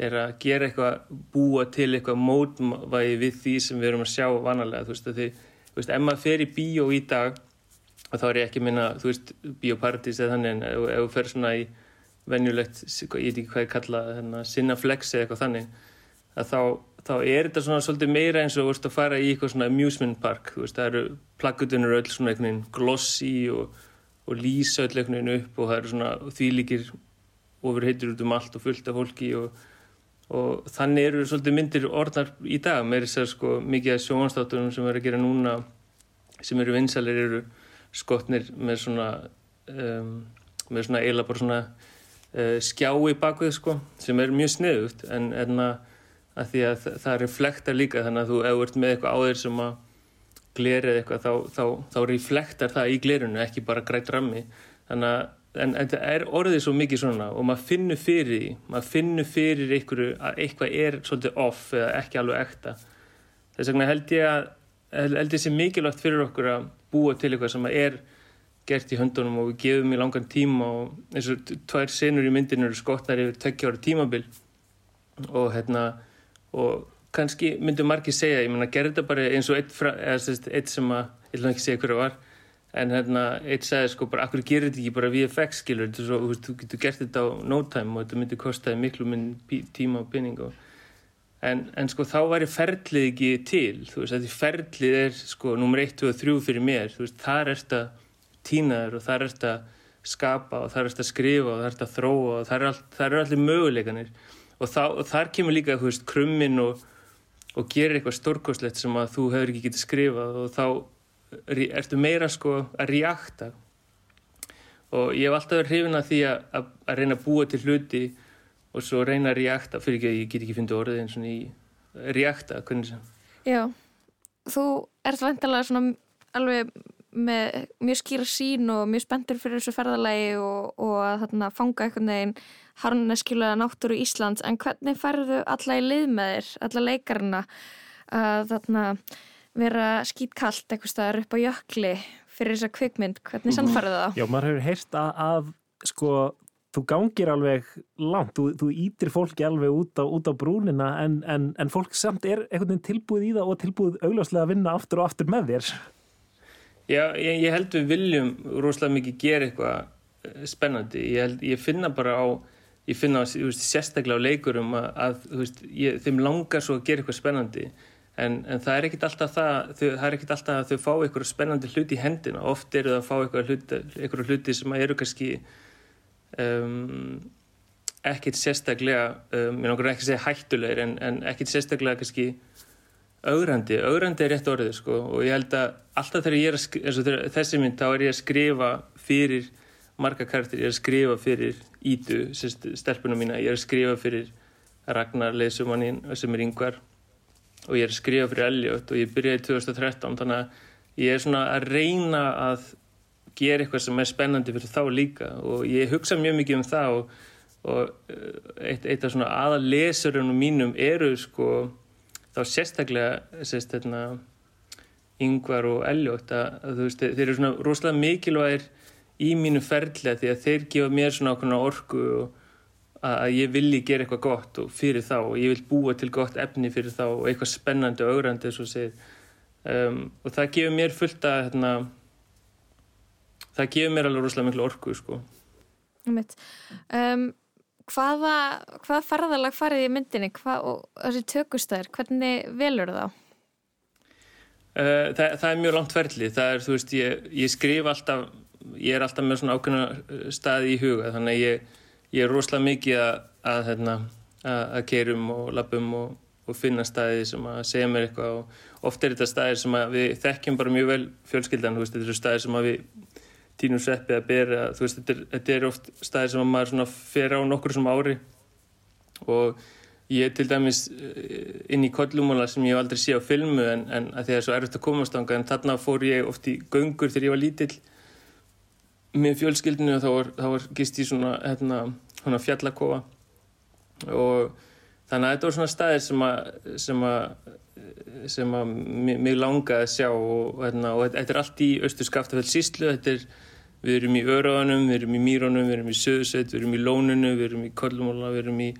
er að gera eitthvað, búa til eitthvað mótvægi við því sem við erum að sjá vanalega, þú veist, að því þú veist, ef maður fer í bíó í dag og þá er ég ekki að minna, þú veist, bíópartís eða þannig, en ef þú fer svona í venjulegt, ég veit ekki hvað ég kalla hérna, sinna flex eða eitthvað þannig að þá þá er þetta svona svolítið meira eins og veist, að fara í eitthvað svona amusement park veist, það eru plaggutunur öll svona einhvern veginn glossy og, og lýsa öll einhvern veginn upp og það eru svona þvílíkir ofurheitur út um allt og fullt af fólki og, og þannig eru svolítið myndir orðnar í dag með þess að sko mikið af sjónastáttunum sem verður að gera núna sem eru vinsalir eru skotnir með svona um, með svona eiginlega bara svona uh, skjái bakvið sko sem er mjög sniðugt. En en að að því að það reflektar líka þannig að þú ef þú ert með eitthvað á þér sem að glerið eitthvað þá, þá, þá reflektar það í glerinu ekki bara grætt rammi. Þannig að en, það er orðið svo mikið svona og maður finnur fyrir því. Maður finnur fyrir einhverju að eitthvað er svolítið off eða ekki alveg ekta. Þess vegna held ég að held ég sé mikilvægt fyrir okkur að búa til eitthvað sem er gert í höndunum og við gefum í langan tíma og eins og tvær senur í myndinu eru skottar yfir tökja ára tímabil. Og hérna og kannski myndu margir segja, ég menna gerði þetta bara eins og eitt, fra, eða, eitt sem að, ég vil ekki segja hverju var en hérna eitt sagði sko bara, akkur gerir þetta ekki bara VFX skilur, er svo, þú, þú getur gert þetta á no time og þetta myndir kostaði miklu minn tíma og pinning og en, en sko þá væri ferlið ekki til, þú veist, því ferlið er sko nummer 1, 2 og 3 fyrir mér, þú veist, þar er þetta tínaður og þar er þetta skapa og þar er þetta skrifa og þar er þetta þróa og þar er, all, þar er allir möguleikanir og, þá, og þar kemur líka þú veist krummin og, og gerir eitthvað stórkoslegt sem að þú hefur ekki getið skrifað og þá ertu meira sko að reakta og ég hef alltaf verið hrifin að því að, að, að reyna að búa til hluti og svo reyna að reakta fyrir ekki að ég get ekki fundið orðið eins og í reakta, hvernig sem. Já, þú ert vantilega svona alveg með mjög skýra sín og mjög spenntur fyrir þessu ferðalagi og, og að þarna, fanga einhvern veginn harneskilega náttúru Íslands. En hvernig færðu alla í lið með þér, alla leikarna að þarna, vera skýtkallt eitthvað staðar upp á jökli fyrir þessa kvikmynd, hvernig samfærðu það? Já, maður hefur heyrt að, að sko, þú gangir alveg langt, þú, þú ítir fólki alveg út á, út á brúnina en, en, en fólk samt er einhvern veginn tilbúið í það og tilbúið augljóslega að vinna aftur og aftur með þér. Já, ég, ég held við viljum rosalega mikið gera eitthvað eh, spennandi, ég, held, ég finna bara á ég finna veist, sérstaklega á leikurum að, að veist, ég, þeim langar svo að gera eitthvað spennandi en, en það er ekkit alltaf það, þau, það er ekkit alltaf að þau fá eitthvað spennandi hluti í hendina, oft eru það að fá eitthvað hluti, hluti sem eru kannski um, ekkit sérstaklega um, ég nokkur ekki segja hættulegir en, en ekkit sérstaklega kannski augrandi, augrandi er rétt orðið sko. Og ég held að alltaf þegar ég er að skrifa þessi mynd þá er ég að skrifa fyrir marga karakter, ég er að skrifa fyrir Ídu, stelpunum mína, ég er að skrifa fyrir Ragnar Leisumannin sem er yngvar og ég er að skrifa fyrir Elliot og ég byrjaði 2013 þannig að ég er svona að reyna að gera eitthvað sem er spennandi fyrir þá líka og ég hugsa mjög mikið um það og, og eh, eitt, eitt af svona aðal lesurunum mínum eru sko þá sérstaklega sérst, hérna, yngvar og eljótt að, veist, þeir eru svona rosalega mikilvægir í mínu ferðlega því að þeir gefa mér svona okkurna orku og að, ég vilji gera eitthvað gott og fyrir þá og ég vil búa til gott efni fyrir þá og eitthvað spennandi og augrandi um, og það gefur mér fullt að hérna, það gefur mér alveg rosalega miklu orku sko. um, hvaða hvaða ferðalag farið í myndinni Hva, og þessi tökustæður, hvernig velur þá? Uh, það, það er mjög langt ferli það er, þú veist, ég, ég skrif alltaf ég er alltaf með svona ákveðna staði í huga, þannig að ég, ég er rosalega mikið að að, hérna, að, að keirum og lappum og, og finna staði sem að segja mér eitthvað og oft er þetta staðir sem við þekkjum bara mjög vel fjölskyldan, veist, þetta eru staðir sem við tínum sveppið að bera, veist, þetta er, þetta er oft staðir sem að maður fer á nokkur sem ári. Og ég til dæmis eh, inn í kollumóla sem ég aldrei séð á filmu en, en að því að það er svo erfitt að komast ánga en þarna fór ég oft í göngur þegar ég var lítill með fjölskyldinu þá var, þá var gist í svona, hérna, svona fjallakofa. Og þannig að þetta voru svona staðir sem að sem að, sem að mig langaði að sjá og, hérna, og þetta er allt í Östur Skaftafell síslu þetta er, við erum í Öraðanum, við erum í Mýrónum, við erum í Söðsveit, við erum í Lónunu, við erum í Kollumóla, við erum í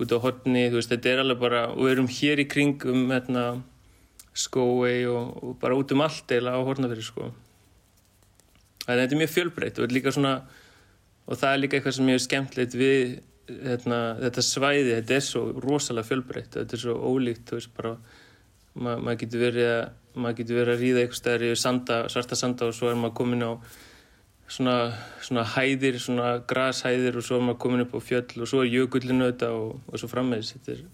út á hotni, þú veist, þetta er alveg bara og við erum hér í kring um hérna, skói og, og bara út um allt eila á hornafyrir sko en þetta er mjög fjölbreytt og, svona, og það er líka eitthvað sem ég er skemmtilegt við hérna, þetta svæði, þetta er svo rosalega fjölbreytt. Þetta er svo ólíkt, veist, bara ma maður getur verið að maður getur verið að ríða eitthvað stæðir í sanda, svarta sanda og svo er maður komin á svona, svona hæðir, svona grashæðir og svo er maður komin upp á fjöll og svo er jökullinu þetta og, og svo frammeðis þetta er,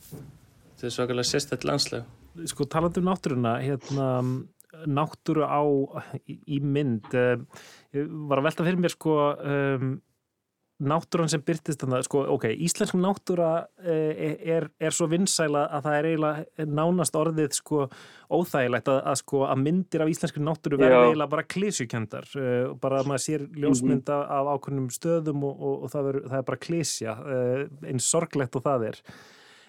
er svakalega sérstætt landslega Sko talandi um náttúruna hérna, náttúru á í, í mynd. Um, ég var að velta fyrir mér sko um, náttúran sem byrtist þannig, sko, ok, íslensk náttúra er, er, er svo vinsæla að það er eiginlega nánast orðið sko óþægilegt að, að sko að myndir af íslenski náttúru verða eiginlega bara klísjukendar bara að maður sér ljósmynda af ákveðnum stöðum og, og, og það, er, það er bara klísja eins sorglegt og það er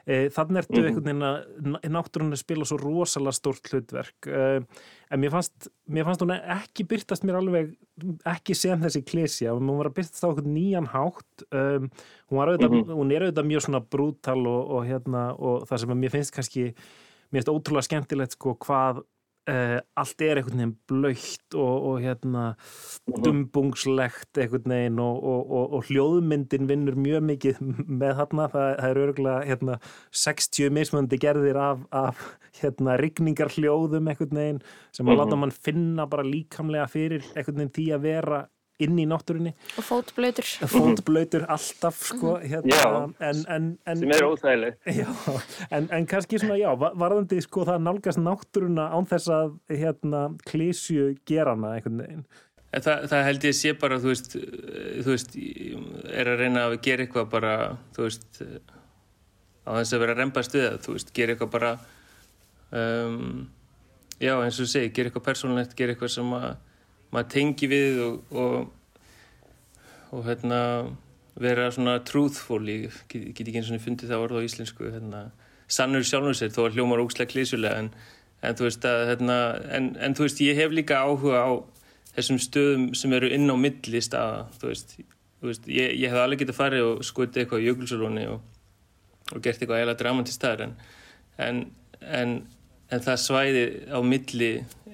þannig ertu einhvern veginn að náttúrun spila svo rosalega stórt hlutverk. En mér fannst, mér fannst hún ekki byrtast mér alveg ekki sem þessi klísja, hún var að byrtast á einhvern nýjan hátt. Um, hún, auðvitað, mm -hmm. hún er auðvitað mjög svona brútal og, og, hérna, og það sem að mér finnst kannski mér finnst ótrúlega skemmtilegt sko hvað Uh, allt er einhvern veginn blöytt og, og hérna dumbungslegt einhvern veginn og, og, og hljóðmyndin vinnur mjög mikið með þarna, það, það er örgulega hérna, 60 mismöndi gerðir af, af hérna, rigningar hljóðum einhvern veginn sem að láta mann finna bara líkamlega fyrir einhvern veginn því að vera inn í náttúrunni. Og fótblöytur fótblöytur alltaf sko, hérna, já, en, en, en, sem er óþægilegt. En, en kannski svona já varðandi sko það nálgast náttúruna án þess að hérna klísju gerana einhvern veginn. Það, það held ég sé bara þú veist, þú veist er að reyna að gera eitthvað bara þú veist á þess að vera að rempa stuða þú veist, gera eitthvað bara um, já eins og segi, gera eitthvað persónlegt gera eitthvað sem að maður tengi við og, og, og hérna, vera svona truthful, ég get, get ekki eins og fundið það orð á íslensku hérna, sannur sjálfur sér, þó að hljómar ógslægt klísulega en, en þú veist að hérna, en, en þú veist, ég hef líka áhuga á þessum stöðum sem eru inn á milli staða, þú veist, þú veist ég, ég hef alveg getið að fara og skutið eitthvað í jökulsalóni og, og gert eitthvað eða dramantist þar en, en það svæði á milli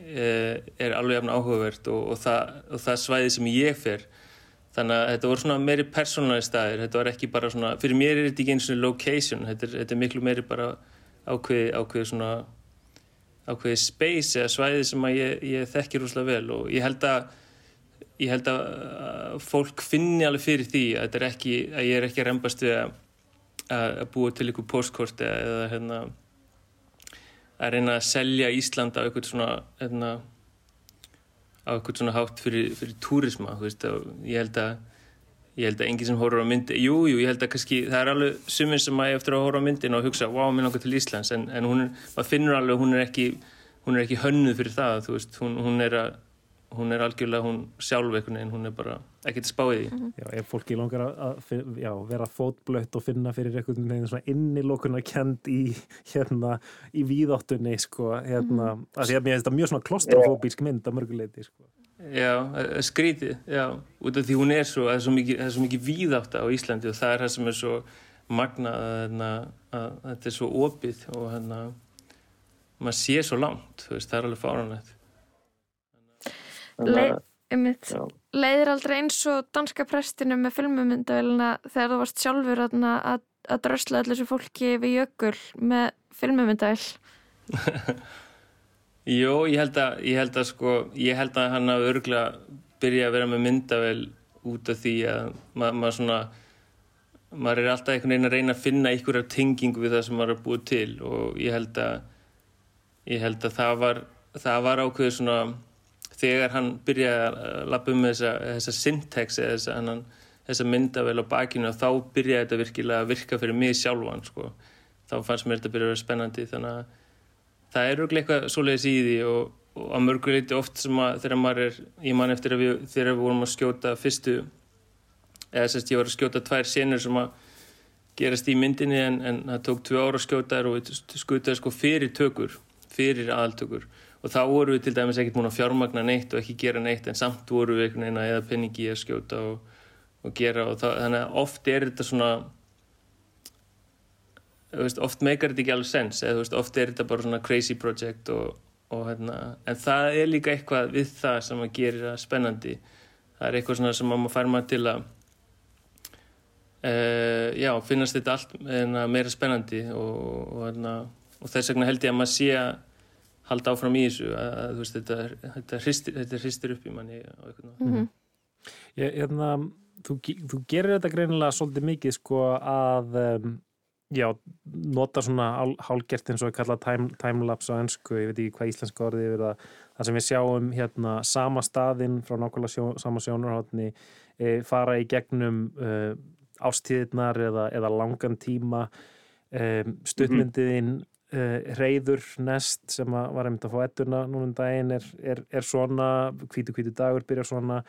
er alveg jafn áhugavert og, og, það, og það svæði sem ég fer. Þannig að þetta voru svona meiri persónalagi staðir, þetta var ekki bara svona fyrir mér er þetta ekki eins og location. Þetta er, þetta er miklu meiri bara ákveði ákveði svona ákveði space eða svæði sem að ég, ég þekkir úrslega vel. Og ég held að ég held að fólk finni alveg fyrir því að þetta er ekki að ég er ekki að reymbast við að, að búa til einhver postkort eða, eða hérna að reyna að selja Ísland á eitthvað svona hefna, á eitthvað svona hátt fyrir, fyrir túrisma veist, ég held að ég held að enginn sem horfur á myndi jújú, jú, ég held að kannski, það er alveg sumir sem að ég eftir að horfa á myndin og hugsa, wow, minn okkur til Íslands en, en hún, maður finnur alveg hún er ekki, hún er ekki hönnuð fyrir það veist, hún, hún er að hún er algjörlega hún sjálf einhvern veginn, hún er bara ekkert spáið í Mhm. Já, ef fólki langar að, já, vera fótblött og finna fyrir einhvern veginn svona innilokuna kend í hérna, í víðáttunni sko, hérna, mm. að því að mér finnst þetta mjög svona klostrofóbísk mynd að mörguleiti sko. Já, skrítið, já, út af því hún er svo, það er svo mikið, það er svo mikið víðátt á Íslandi og það er það sem er svo magna að, hérna, að, að þetta er svo opið og hérna maður sé svo langt, þú veist, það er alveg fáranlegt. Að- einmitt, Já. Leiðir aldrei eins og danska prestinu með filmumyndavélina þegar þú varst sjálfur þarna að, að drösla allir þessu fólki við jökul með filmumyndavél? Jó, ég held að, ég held að sko, ég held að hann hafi örgulega byrjað að vera með myndavel út af því að ma maður svona, maður er alltaf einhvern veginn að reyna að finna einhverja tengingu við það sem maður er búið til og ég held að, ég held að það var, það var ákveður svona, þegar hann byrjaði að lappa um þessa, þessa syntax eða þessa, þessa myndavel á bakinu og þá byrjaði þetta virkilega að virka fyrir mig sjálfan, sko. Þá fannst mér þetta byrja að vera spennandi, þannig að það er auðvitað eitthvað svoleiðis í því og, og að mörgur leiti oft sem að þegar maður er, ég man eftir að við, þegar við vorum að skjóta fyrstu, eða sérst ég var að skjóta tvær senur sem að gerast í myndinni en, en það tók tvö ára að skjóta þær og skjótaði sko fyrir tökur, fyrir aðaltökur og þá voru við til dæmis ekkert múin að fjármagna neitt og ekki gera neitt en samt voru við einhvern veginn að eða penningi að skjóta og, og gera og það, þannig að oft er þetta svona veist, oft meikar þetta ekki alveg sens eða veist, oft er þetta bara svona crazy project og, og hérna, en það er líka eitthvað við það sem að gera það spennandi. Það er eitthvað svona sem að maður fær maður til að uh, já, finnast þetta allt hérna, meira spennandi og, og, hérna, þess vegna held ég að maður sé að halda áfram í þessu að, að þú veist, þetta, þetta, hristir, þetta hristir upp í manni á einhvern veginn mm Ég, hérna, þú, ge- þú gerir þetta greinilega svolítið mikið sko að um, já, nota svona hál- hálgert eins og að kalla time, timelapse á ennsku, ég veit ekki hvað íslenska orðið yfir það, það sem við sjáum hérna sama staðinn frá nákvæmlega sjó, sama sjónarhátni e, fara í gegnum e, ástíðirnar eða, eða langan tíma e, stuttmyndiðin e, reyður nest sem að var einmitt að fá ettuna núnum daginn er, er, er svona, hvítu hvítu dagur byrjar svona.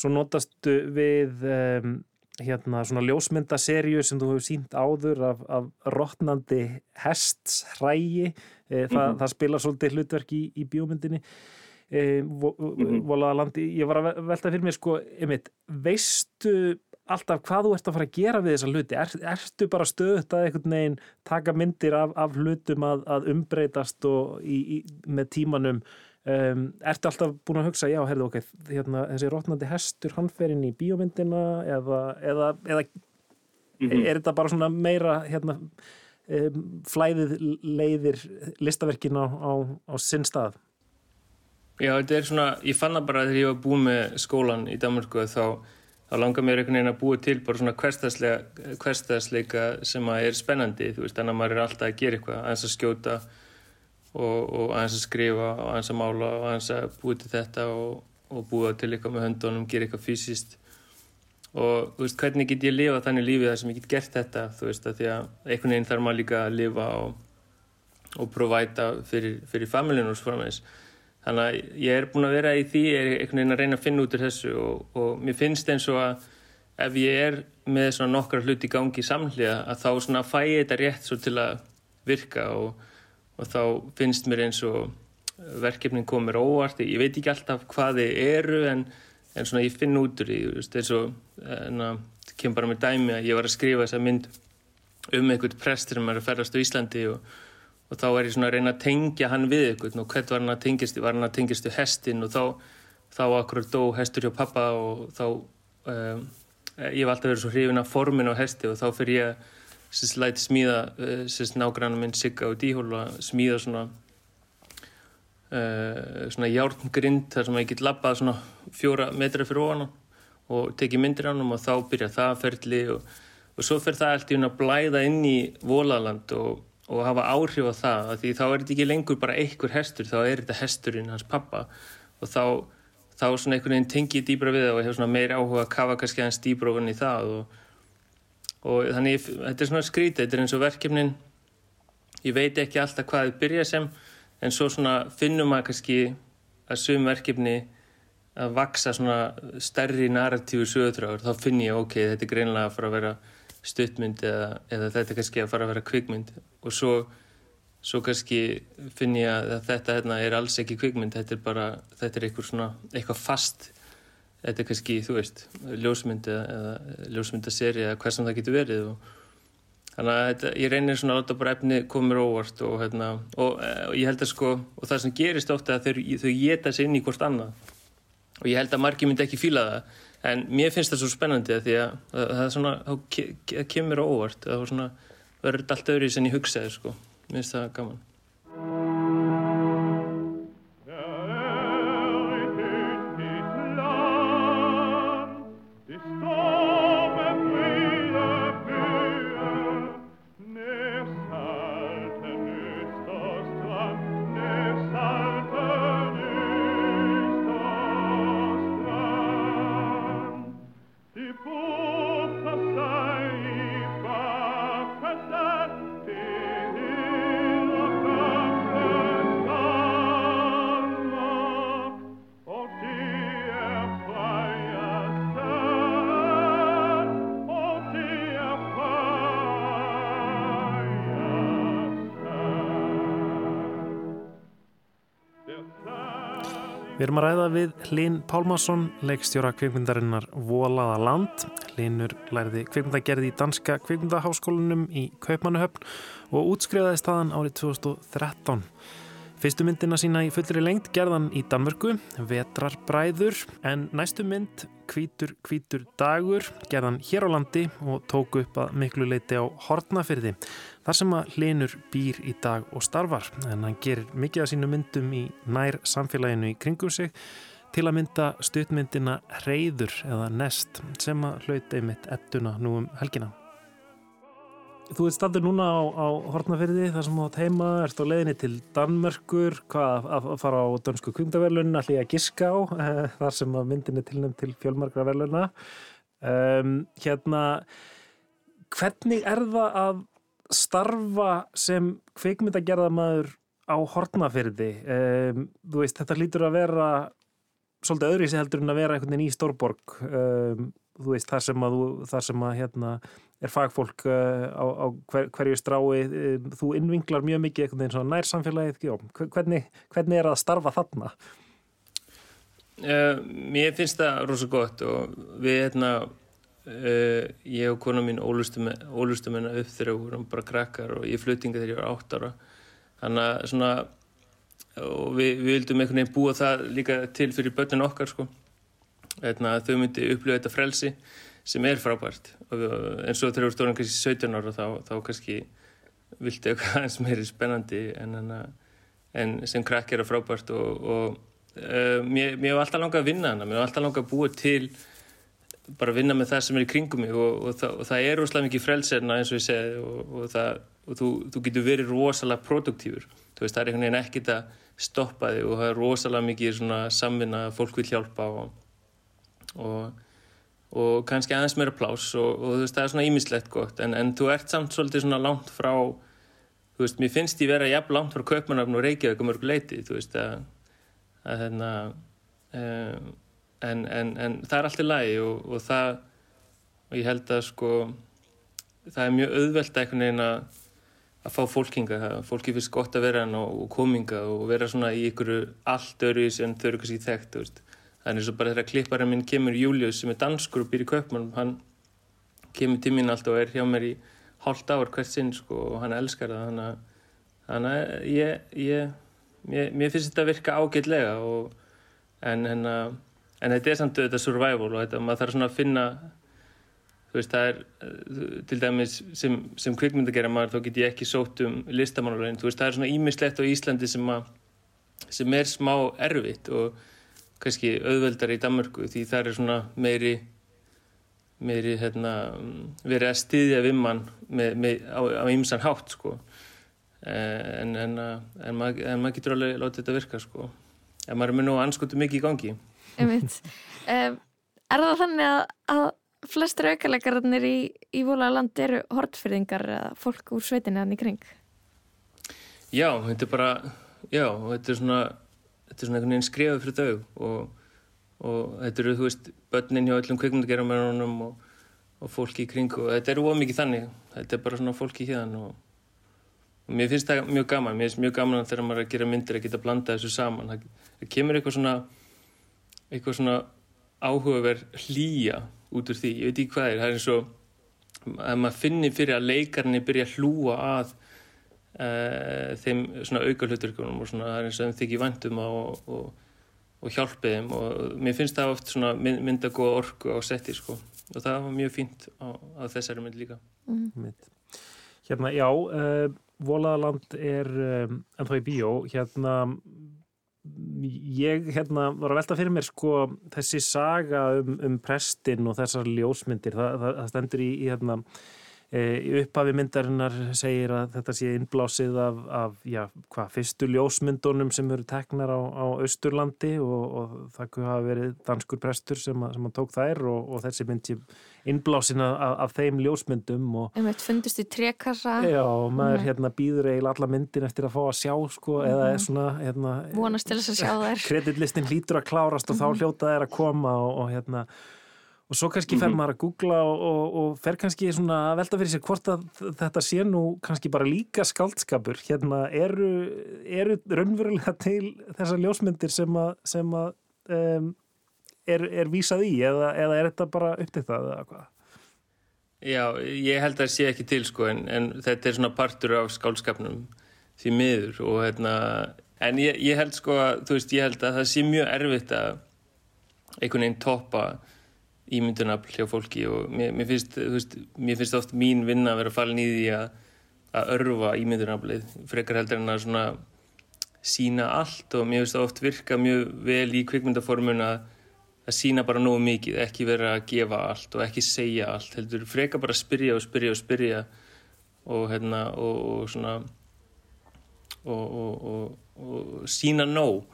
Svo notastu við um, hérna svona ljósmyndaserju sem þú hefur sínt áður af, af rotnandi hests hrægi, e, það, það spilar svolítið hlutverk í, í bíómyndinni. E, vo, Mhm. volaða landi ég var að ve- velta fyrir mér sko einmitt, veistu alltaf hvað þú ert að fara að gera við þessa hluti er, ertu bara stöðut að einhvern veginn taka myndir af, af hlutum að, að umbreytast og í, í, með tímanum Um, ertu alltaf búin að hugsa, já, herðu, ok, hérna, þessi rótnandi hestur, hann fer inn í bíómyndina eða, eða, eða Mhm. er þetta bara svona meira hérna, um, flæðið leiðir listaverkin á, á, á sinn stað? Já, þetta er svona, ég fann það bara þegar ég var búið með skólan í Danmarku þá, þá langar mér einhvern veginn að búa til bara svona hversdagsleika sem að er spennandi, þú veist, þannig að maður er alltaf að gera eitthvað, aðeins að skjóta og, og aðeins að skrifa og aðeins að mála og aðeins að búa til þetta og, og búa til eitthvað með höndunum, gera eitthvað fysiskt og þú veist, hvernig get ég lifa þannig lífið þar sem ég get gert þetta, þú veist, að því að einhvern veginn þarf maður líka að lifa og, og provæta fyrir, fyrir familjunum og svo framvegs. Þannig að ég er búin að vera í því, er einhvern veginn að reyna að finna út úr þessu og, og mér finnst eins og að ef ég er með svona nokkra hluti í gangi samhliða að þá svona fæ ég þetta rétt svo til að virka og, og þá finnst mér eins og verkefnin komir óvart. Ég veit ekki alltaf hvað þið eru en, en svona ég finn út úr því, eins og það kemur bara með dæmi að ég var að skrifa þessa mynd um einhvern prestur sem er að ferðast á Íslandi og og þá er ég svona að reyna að tengja hann við eitthvað og hvert var hann að tengjast var hann að tengjast við hestin og þá þá akkur dó hestur hjá pappa og þá um, ég hef alltaf verið svo hrifin af formin á hesti og þá fyrir ég sérst læti smíða uh, sérst nágrann minn Sigga og Díhól að smíða svona uh, svona járngrind þar sem ég get labbað svona fjóra metra fyrir ofan og tekið myndir á hann og þá byrja það ferli og, og svo fer það allt í hún að blæða inn í Vólaland og og hafa áhrif á það að því þá er þetta ekki lengur bara einhver hestur þá er þetta hesturinn hans pappa og þá, þá svona einhvern veginn tengið dýbra við það og hefur svona meir áhuga að kafa kannski hans dýbra ofan í það og, og þannig þetta er svona skrítið, þetta er eins og verkefnin ég veit ekki alltaf hvað þið byrja sem en svo svona finnum maður kannski að sum verkefni að vaksa svona stærri narratífu sögutráður þá finn ég ok, þetta er greinlega að fara að vera stuttmynd eða, eða þetta kannski að fara að vera kvikmynd. Og svo, svo kannski finn ég að þetta hérna, er alls ekki kvikmynd, þetta er bara þetta er eitthvað svona, eitthvað fast. Þetta er kannski, þú veist ljósmynd eða, ljósmyndaseri eða hvað sem það getur verið. Og þannig að þetta, ég reynir svona að láta bara efni komur óvart og, hérna, og, og ég held að sko og það sem gerist ofta þau geta sér inn í hvort annað. Og ég held að margi myndi ekki fíla það en mér finnst það svo spennandi að því að það er svona, það kemur óvart það verður allt öðru sem ég hugsaði sko, mér finnst það gaman erum að ræða við Hlín Pálmarsson, leikstjóra kvikmyndarinnar Volaða land. Hlínur lærði kvikmyndagerði í Danska kvikmyndaháskólanum í Kaupmannuhöfn og útskrifaði staðan árið 2013. Fyrstu myndina sína í fullri lengt gerðan í Danmörku, Vetrarbræður, en næstu mynd, Kvítur, Kvítur dagur, gerðan hér á landi og tóku upp að miklu leiti á Hortnafyrði, þar sem að Hlinur býr í dag og starfar, en hann gerir mikið af sínu myndum í nær samfélaginu í kringum sig til að mynda stuttmyndina Reyður eða Nest sem að hlauta einmitt ettuna nú um helgina. Þú ert standur núna á, á Hortnafyrði þar sem þú átt heima, ert á leiðinni til Danmörkur, hvað að, að fara á dönsku kvingdaverlun, allir að giska á e, þar sem að myndin er tilnæmt til fjölmarkra verluna um, hérna hvernig er það að starfa sem kveikmyndagerðamæður á Hortnafyrði um, þú veist, þetta lítur að vera svolítið öðru í sig heldur en að vera einhvern veginn í Stórborg. Um, þú veist, þar sem að, þar sem að hérna er fagfólk uh, á, á hver, hverju strái, uh, þú innvinglar mjög mikið einhvern veginn svona nær samfélagið, já, hvernig, hvernig er að starfa þarna? Uh, mér finnst það rosalega gott og við hérna, ég og kona mín ólustum hennar upp þegar við vorum bara krakkar og ég fluttinga þegar ég var átt ára, þannig að svona, og við, við vildum einhvern veginn búa það líka til fyrir börnin okkar sko, hérna, þau myndi upplifa þetta frelsi sem er frábært. En svo þegar þú stóðum kannski 17 ára þá, þá kannski viltu eitthvað eins meiri spennandi en, en sem krakk er að frábært. Og, og uh, mér hef alltaf langað að vinna hana mér hef alltaf langað að búa til bara vinna með það sem er í kringum mig og, og, það, og það er rosalega mikið frelserna eins og ég segi og það, þú, þú getur verið rosalega produktífur. Þú veist það er einhvern veginn ekkit að stoppa þig og það er rosalega mikið samvinna fólk vil hjálpa og og kannski aðeins meira plás og, og þú veist það er svona ímislegt gott en, en þú ert samt svolítið svona langt frá þú veist mér finnst ég vera jafn langt frá Kaupmannafn og Reykjavík um örgu leiti þú veist að, að hérna um, en, en, en það er allt í lagi og, og það og ég held að sko það er mjög auðvelt einhvern veginn að að fá fólkinga, fólki finnst gott að vera og, og kominga og vera svona í ykkur allt öru sem þau eru kannski þekkt Þannig svo bara þegar klipparinn minn kemur Július sem er danskur og býr í Kaupmann hann kemur mín alltaf og er hjá mér í hálft ár hvert sinn sko, og hann elskar það. Þannig að, ég, ég, ég, mér finnst þetta að virka ágætlega og, en, en, að, en þetta er samt auðvitað survival og þetta, maður þarf svona að finna þú veist það er til dæmis sem, sem kvikmyndagerðar maður þá get ég ekki sótt um listamánulegin þú veist það er svona ímislegt á Íslandi sem, að, sem er smá erfitt og kannski auðveldar í Danmörku því það er svona meiri meiri hérna verið að styðja með, á, ymsan hátt sko. En, en, en, mað, en maður getur alveg látið þetta virka sko. En maður er með nú anskotu mikið í gangi um, Er það þannig að, að flestur aukalegararnir í, í Vólaland eru hortfyrðingar eða fólk úr sveitinni hann í kring? Já, þetta er bara já, þetta er svona þetta er svona einhvern veginn skrifað fyrir þau og, og þetta eru, þú veist, börnin hjá öllum kvikmyndagerðamörunum og, og fólki í kring og þetta eru ómikið þannig. Þetta er bara svona fólki hérna og, og mér finnst það mjög gaman. Mér finnst mjög gaman þegar maður er að gera myndir að geta blanda þessu saman. Það kemur eitthvað svona eitthvað svona áhugaverð hlýja út úr því, ég veit ekki hvað er. Það er eins og að maður finnir fyrir að leikarni byrja að hlúa að uh, þeim svona auka hluturkunum og svona það er eins og þeim þykir vandum og, og, og hjálpið þeim. Og mér finnst það oft svona mynd, mynda góða orku á setti sko. Og það var mjög fínt á, á þessari mynd líka. Mm. Hérna, já uh, Volaðaland er um, ennþá í bíó. Hérna ég hérna var að velta fyrir mér sko þessi saga um, um prestin og þessar ljósmyndir það, það, það stendur í, í hérna Eh, í upphafi myndarinnar segir að þetta sé innblásið af, af já, hvað, fyrstu ljósmyndunum sem eru teknar á, á Östurlandi og, og það hafa verið danskur prestur sem, að, sem að tók þær og, og þessi mynd sé innblásin af, af þeim ljósmyndum Þeim eitt fundist í trekassa Já, maður mm. hérna býður eiginlega alla myndin eftir að fá að sjá sko, mm. eða er svona hérna, vonast til þess að sjá þær kreditlistin hlýtur að klárast og mm. þá hljóta þær að koma og, og hérna Og svo kannski fer mhm. maður að googla og, og, og fer kannski svona að velta fyrir sér hvort að þetta sé nú kannski bara líka skaldskapur. Hérna eru, eru raunverulega til þessar ljósmyndir sem að, sem að um, er, er vísað í eða, eða er þetta bara upptæktað eða hvað? Já, ég held að það sé ekki til sko en, en þetta er svona partur af skaldskapnum því miður og hérna en ég, ég held sko að þú veist ég held að það sé mjög erfitt að einhvern veginn toppa ímyndunafl hjá fólki og mér, mér, finnst, veist, mér finnst oft mín vinna að vera falin í því að, að örfa ímyndunaflið frekar heldur en að svona sína allt og mér finnst það oft virka mjög vel í kvikmyndaformun að að sína bara nógu mikið, ekki vera að gefa allt og ekki segja allt, heldur frekar bara að spyrja og spyrja og spyrja og hérna og, og svona og, og, og sína nóg.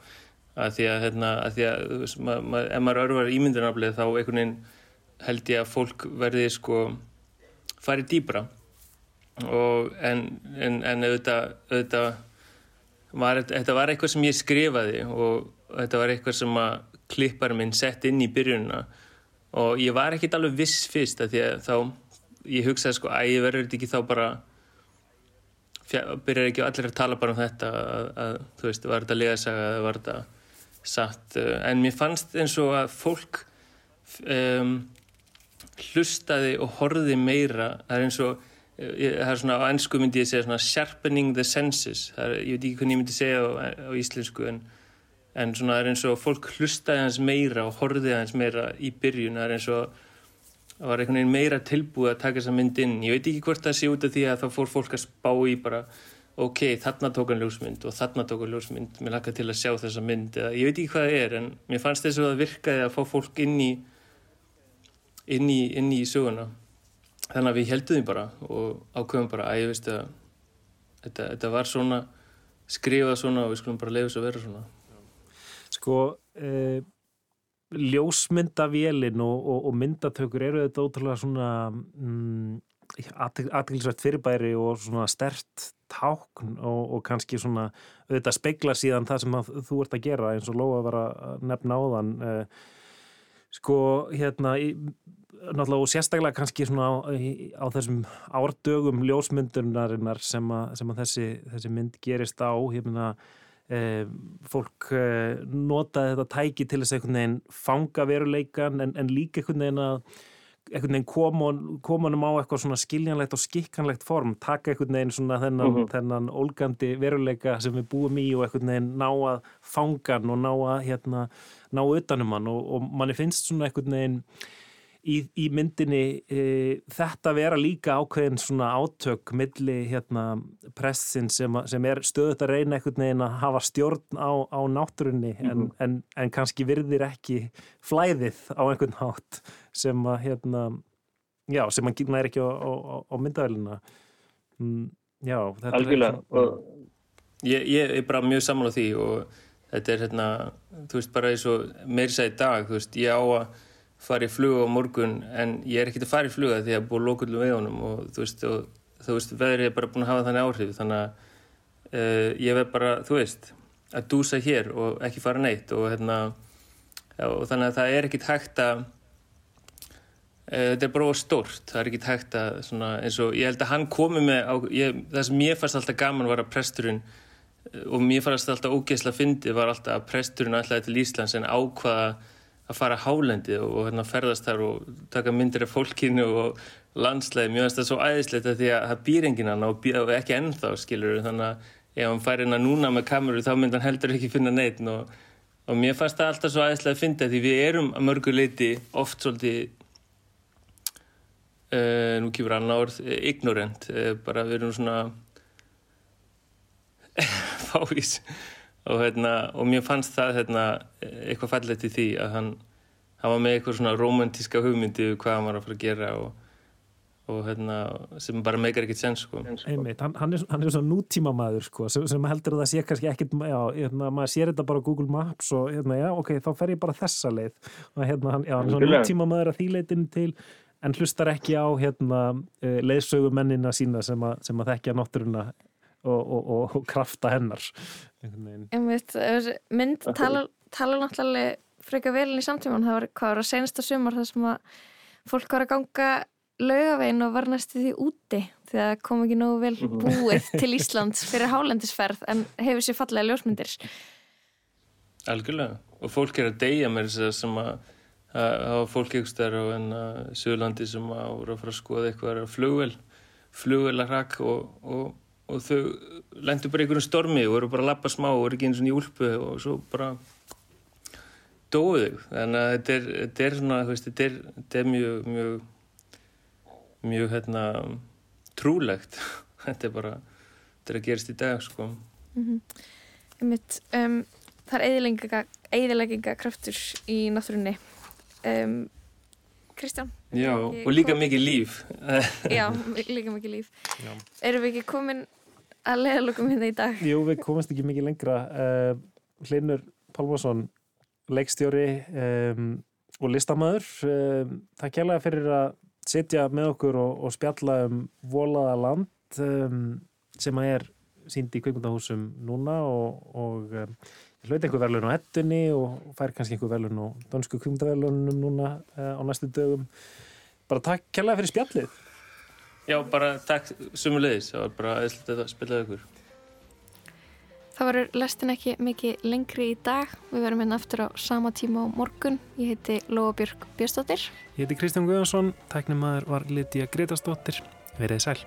Að því að, hérna, að, því að ma, ma, ef maður örvar ímyndunaflið þá einhvern veginn held ég að fólk verði sko farið dýbra en, en, en auðvitað, auðvitað var, þetta var eitthvað sem ég skrifaði og þetta var eitthvað sem að klipparinn minn sett inn í byrjununa og ég var ekkit alveg viss fyrst að því að þá ég hugsaði sko að ég verður ekki þá bara byrjar ekki allir að tala bara um þetta að, að þú veist, var þetta legasaga eða var þetta satt? En mér fannst eins og að fólk um, hlustaði og horfiði meira. Það er eins og eh, það er svona á ennsku myndi ég segja svona sharpening the senses. Er, ég veit ekki hvernig ég myndi segja á, á íslensku en, en svona er eins og fólk hlustaði hans meira og horfiði hans meira í byrjun. Það er eins og það var einhvern veginn meira tilbúið að taka þessa mynd inn. Ég veit ekki hvort það sé út af því að þá fór fólk að spá í bara ok, þarna tók hann ljósmynd og þarna tók hann ljósmynd, mér lakka til að sjá þessa mynd eða ég veit ekki hvað það er en mér fannst þess að það virkaði að fá fólk inn í inn í, inn í söguna. Þannig að við heldum því bara og ákveðum bara að ég veist að þetta, þetta var svona skrifað svona og við skulum bara leiða þess að vera svona Sko eh, ljósmyndavélin og, og, og myndatökur eru þetta ótrúlega svona mm, aðtilsvægt fyrirbæri og svona stert tákn og, og kannski svona auðvitað speigla síðan það sem þú ert að gera eins og Lóa var að nefna á þann eh, sko hérna í, náttúrulega og sérstaklega kannski svona á, á þessum árdögum ljósmyndunarinnar sem að, sem að þessi, þessi mynd gerist á hérna eh, fólk eh, notaði þetta tæki til þess að einhvern veginn fanga veruleikan en, en líka einhvern veginn að einhvern veginn komunum á eitthvað svona skiljanlegt og skikkanlegt form taka einhvern veginn svona þennan, mhm. -huh. þennan ólgandi veruleika sem við búum í og einhvern veginn ná að fangan og ná að hérna, ná utanum hann og, og manni finnst svona einhvern veginn í, í myndinni e, þetta vera líka ákveðin svona átök milli hérna pressin sem, sem er stöðut að reyna einhvern veginn að hafa stjórn á, á náttúrunni mm -hmm. en, mhm. en, en kannski virðir ekki flæðið á einhvern hátt sem að hérna já, sem að næri ekki á, á, á myndavelina mm, já, þetta Algjörlega. er eitthvað ég, ég er bara mjög saman á því og þetta er hérna, þú veist bara eins og meir sæði dag, þú veist, ég á að fara í fluga á morgun en ég er ekkert að fara í fluga því að ég búið lókullum veðunum og þú veist, og, þú veist, veðrið er bara búin að hafa þannig áhrif þannig að uh, ég verð bara, þú veist, að dúsa hér og ekki fara neitt og hérna og þannig að það er ekkit hægt að e, þetta er bara stórt, það er ekkit hægt að svona, eins og ég held að hann komi með á, ég, það sem mér fannst alltaf gaman var að presturinn og mér fannst alltaf ógeðsla fyndi var alltaf að presturinn ætlaði til Íslands en ákvaða að fara hálendi og hérna ferðast þar og taka myndir af fólkinu og landslæði, mjög aðstæða svo æðislegt að því að það býr enginn hann og, og ekki ennþá skilur þannig að ef hann fær hérna núna með kameru þá myndi hann heldur ekki finna neitt og, og mér fannst það alltaf svo æðislega að finna því við erum að mörgu leiti oft svolítið uh, nú kýfur annar orð ignorant, uh, bara við erum svona fávís. Og, hérna, og mér fannst það hérna, eitthvað fallið til því að hann, var með eitthvað svona romantíska hugmyndi um hvað hann var að fara að gera og, og hérna, sem bara meikar ekkert sens sko. Einmitt, hann, hann, er, hann er svona nútíma maður sko, sem, sem heldur að það sé kannski ekkit já, hérna, maður sér þetta bara á Google Maps og hérna, já, ok, þá fer ég bara þessa leið. Og hérna, hann, já, hann er svona nútíma maður að þýleitin til en hlustar ekki á hérna, eh, leiðsögumennina sína sem að, sem að þekkja náttúruna og, og, og krafta hennar Einmitt, mynd tala, tala náttúrulega freka velin í samtíman það var hvað var að senasta sumar þar sem að fólk var að ganga laugavegin og var næstu því úti því að kom ekki nógu vel Mhm. búið til Íslands fyrir hálendisferð en hefur sér fallega ljósmyndir. Algjörlega, og fólk er að deyja að sem að það var fólk ykkur stær á enna Suðurlandi sem að voru að fara að skoða eitthvað flugvel, flugvel að hrakk og, og, og þau lendur bara í einhverjum stormi og voru bara að lappa smá og voru ekki eins og í úlpu og svo bara dóðu þau. Þannig að þetta er, þetta er svona, þú veist, þetta er, þetta er mjög, mjög, mjög, hérna, trúlegt. Þetta er bara, þetta er að gerast í dag, sko. Einmitt, um, það er eðileggingakraftur í náttúrunni um, Kristján Já, og líka kom- mikið líf. Já, líka mikið líf Já. Erum við ekki komin að leiðalokum hérna í dag? Jú, við komast ekki mikið lengra uh, Hlinur Pálmarsson leikstjóri um, og listamæður um, það kjærlega fyrir að sitja með okkur og, og spjalla um volaða land um, sem að er sínd í kveikmyndahúsum núna og, og um, hlaut einhver verðlun á ettunni og fær kannski einhver verðlun á dönsku kveikmyndaverðlunum núna uh, á næstu dögum. Bara takk kjærlega fyrir spjallið. Já, bara takk sumulegis, það var bara aðeinslega að spila ykkur. Það verður lestin ekki mikið lengri í dag. Við verum hérna aftur á sama tíma á morgun. Ég heiti Lóa Björk Björnsdóttir. Ég heiti Kristján Guðjónsson, tæknumæður var Lítiða Gretarsdóttir verið sæl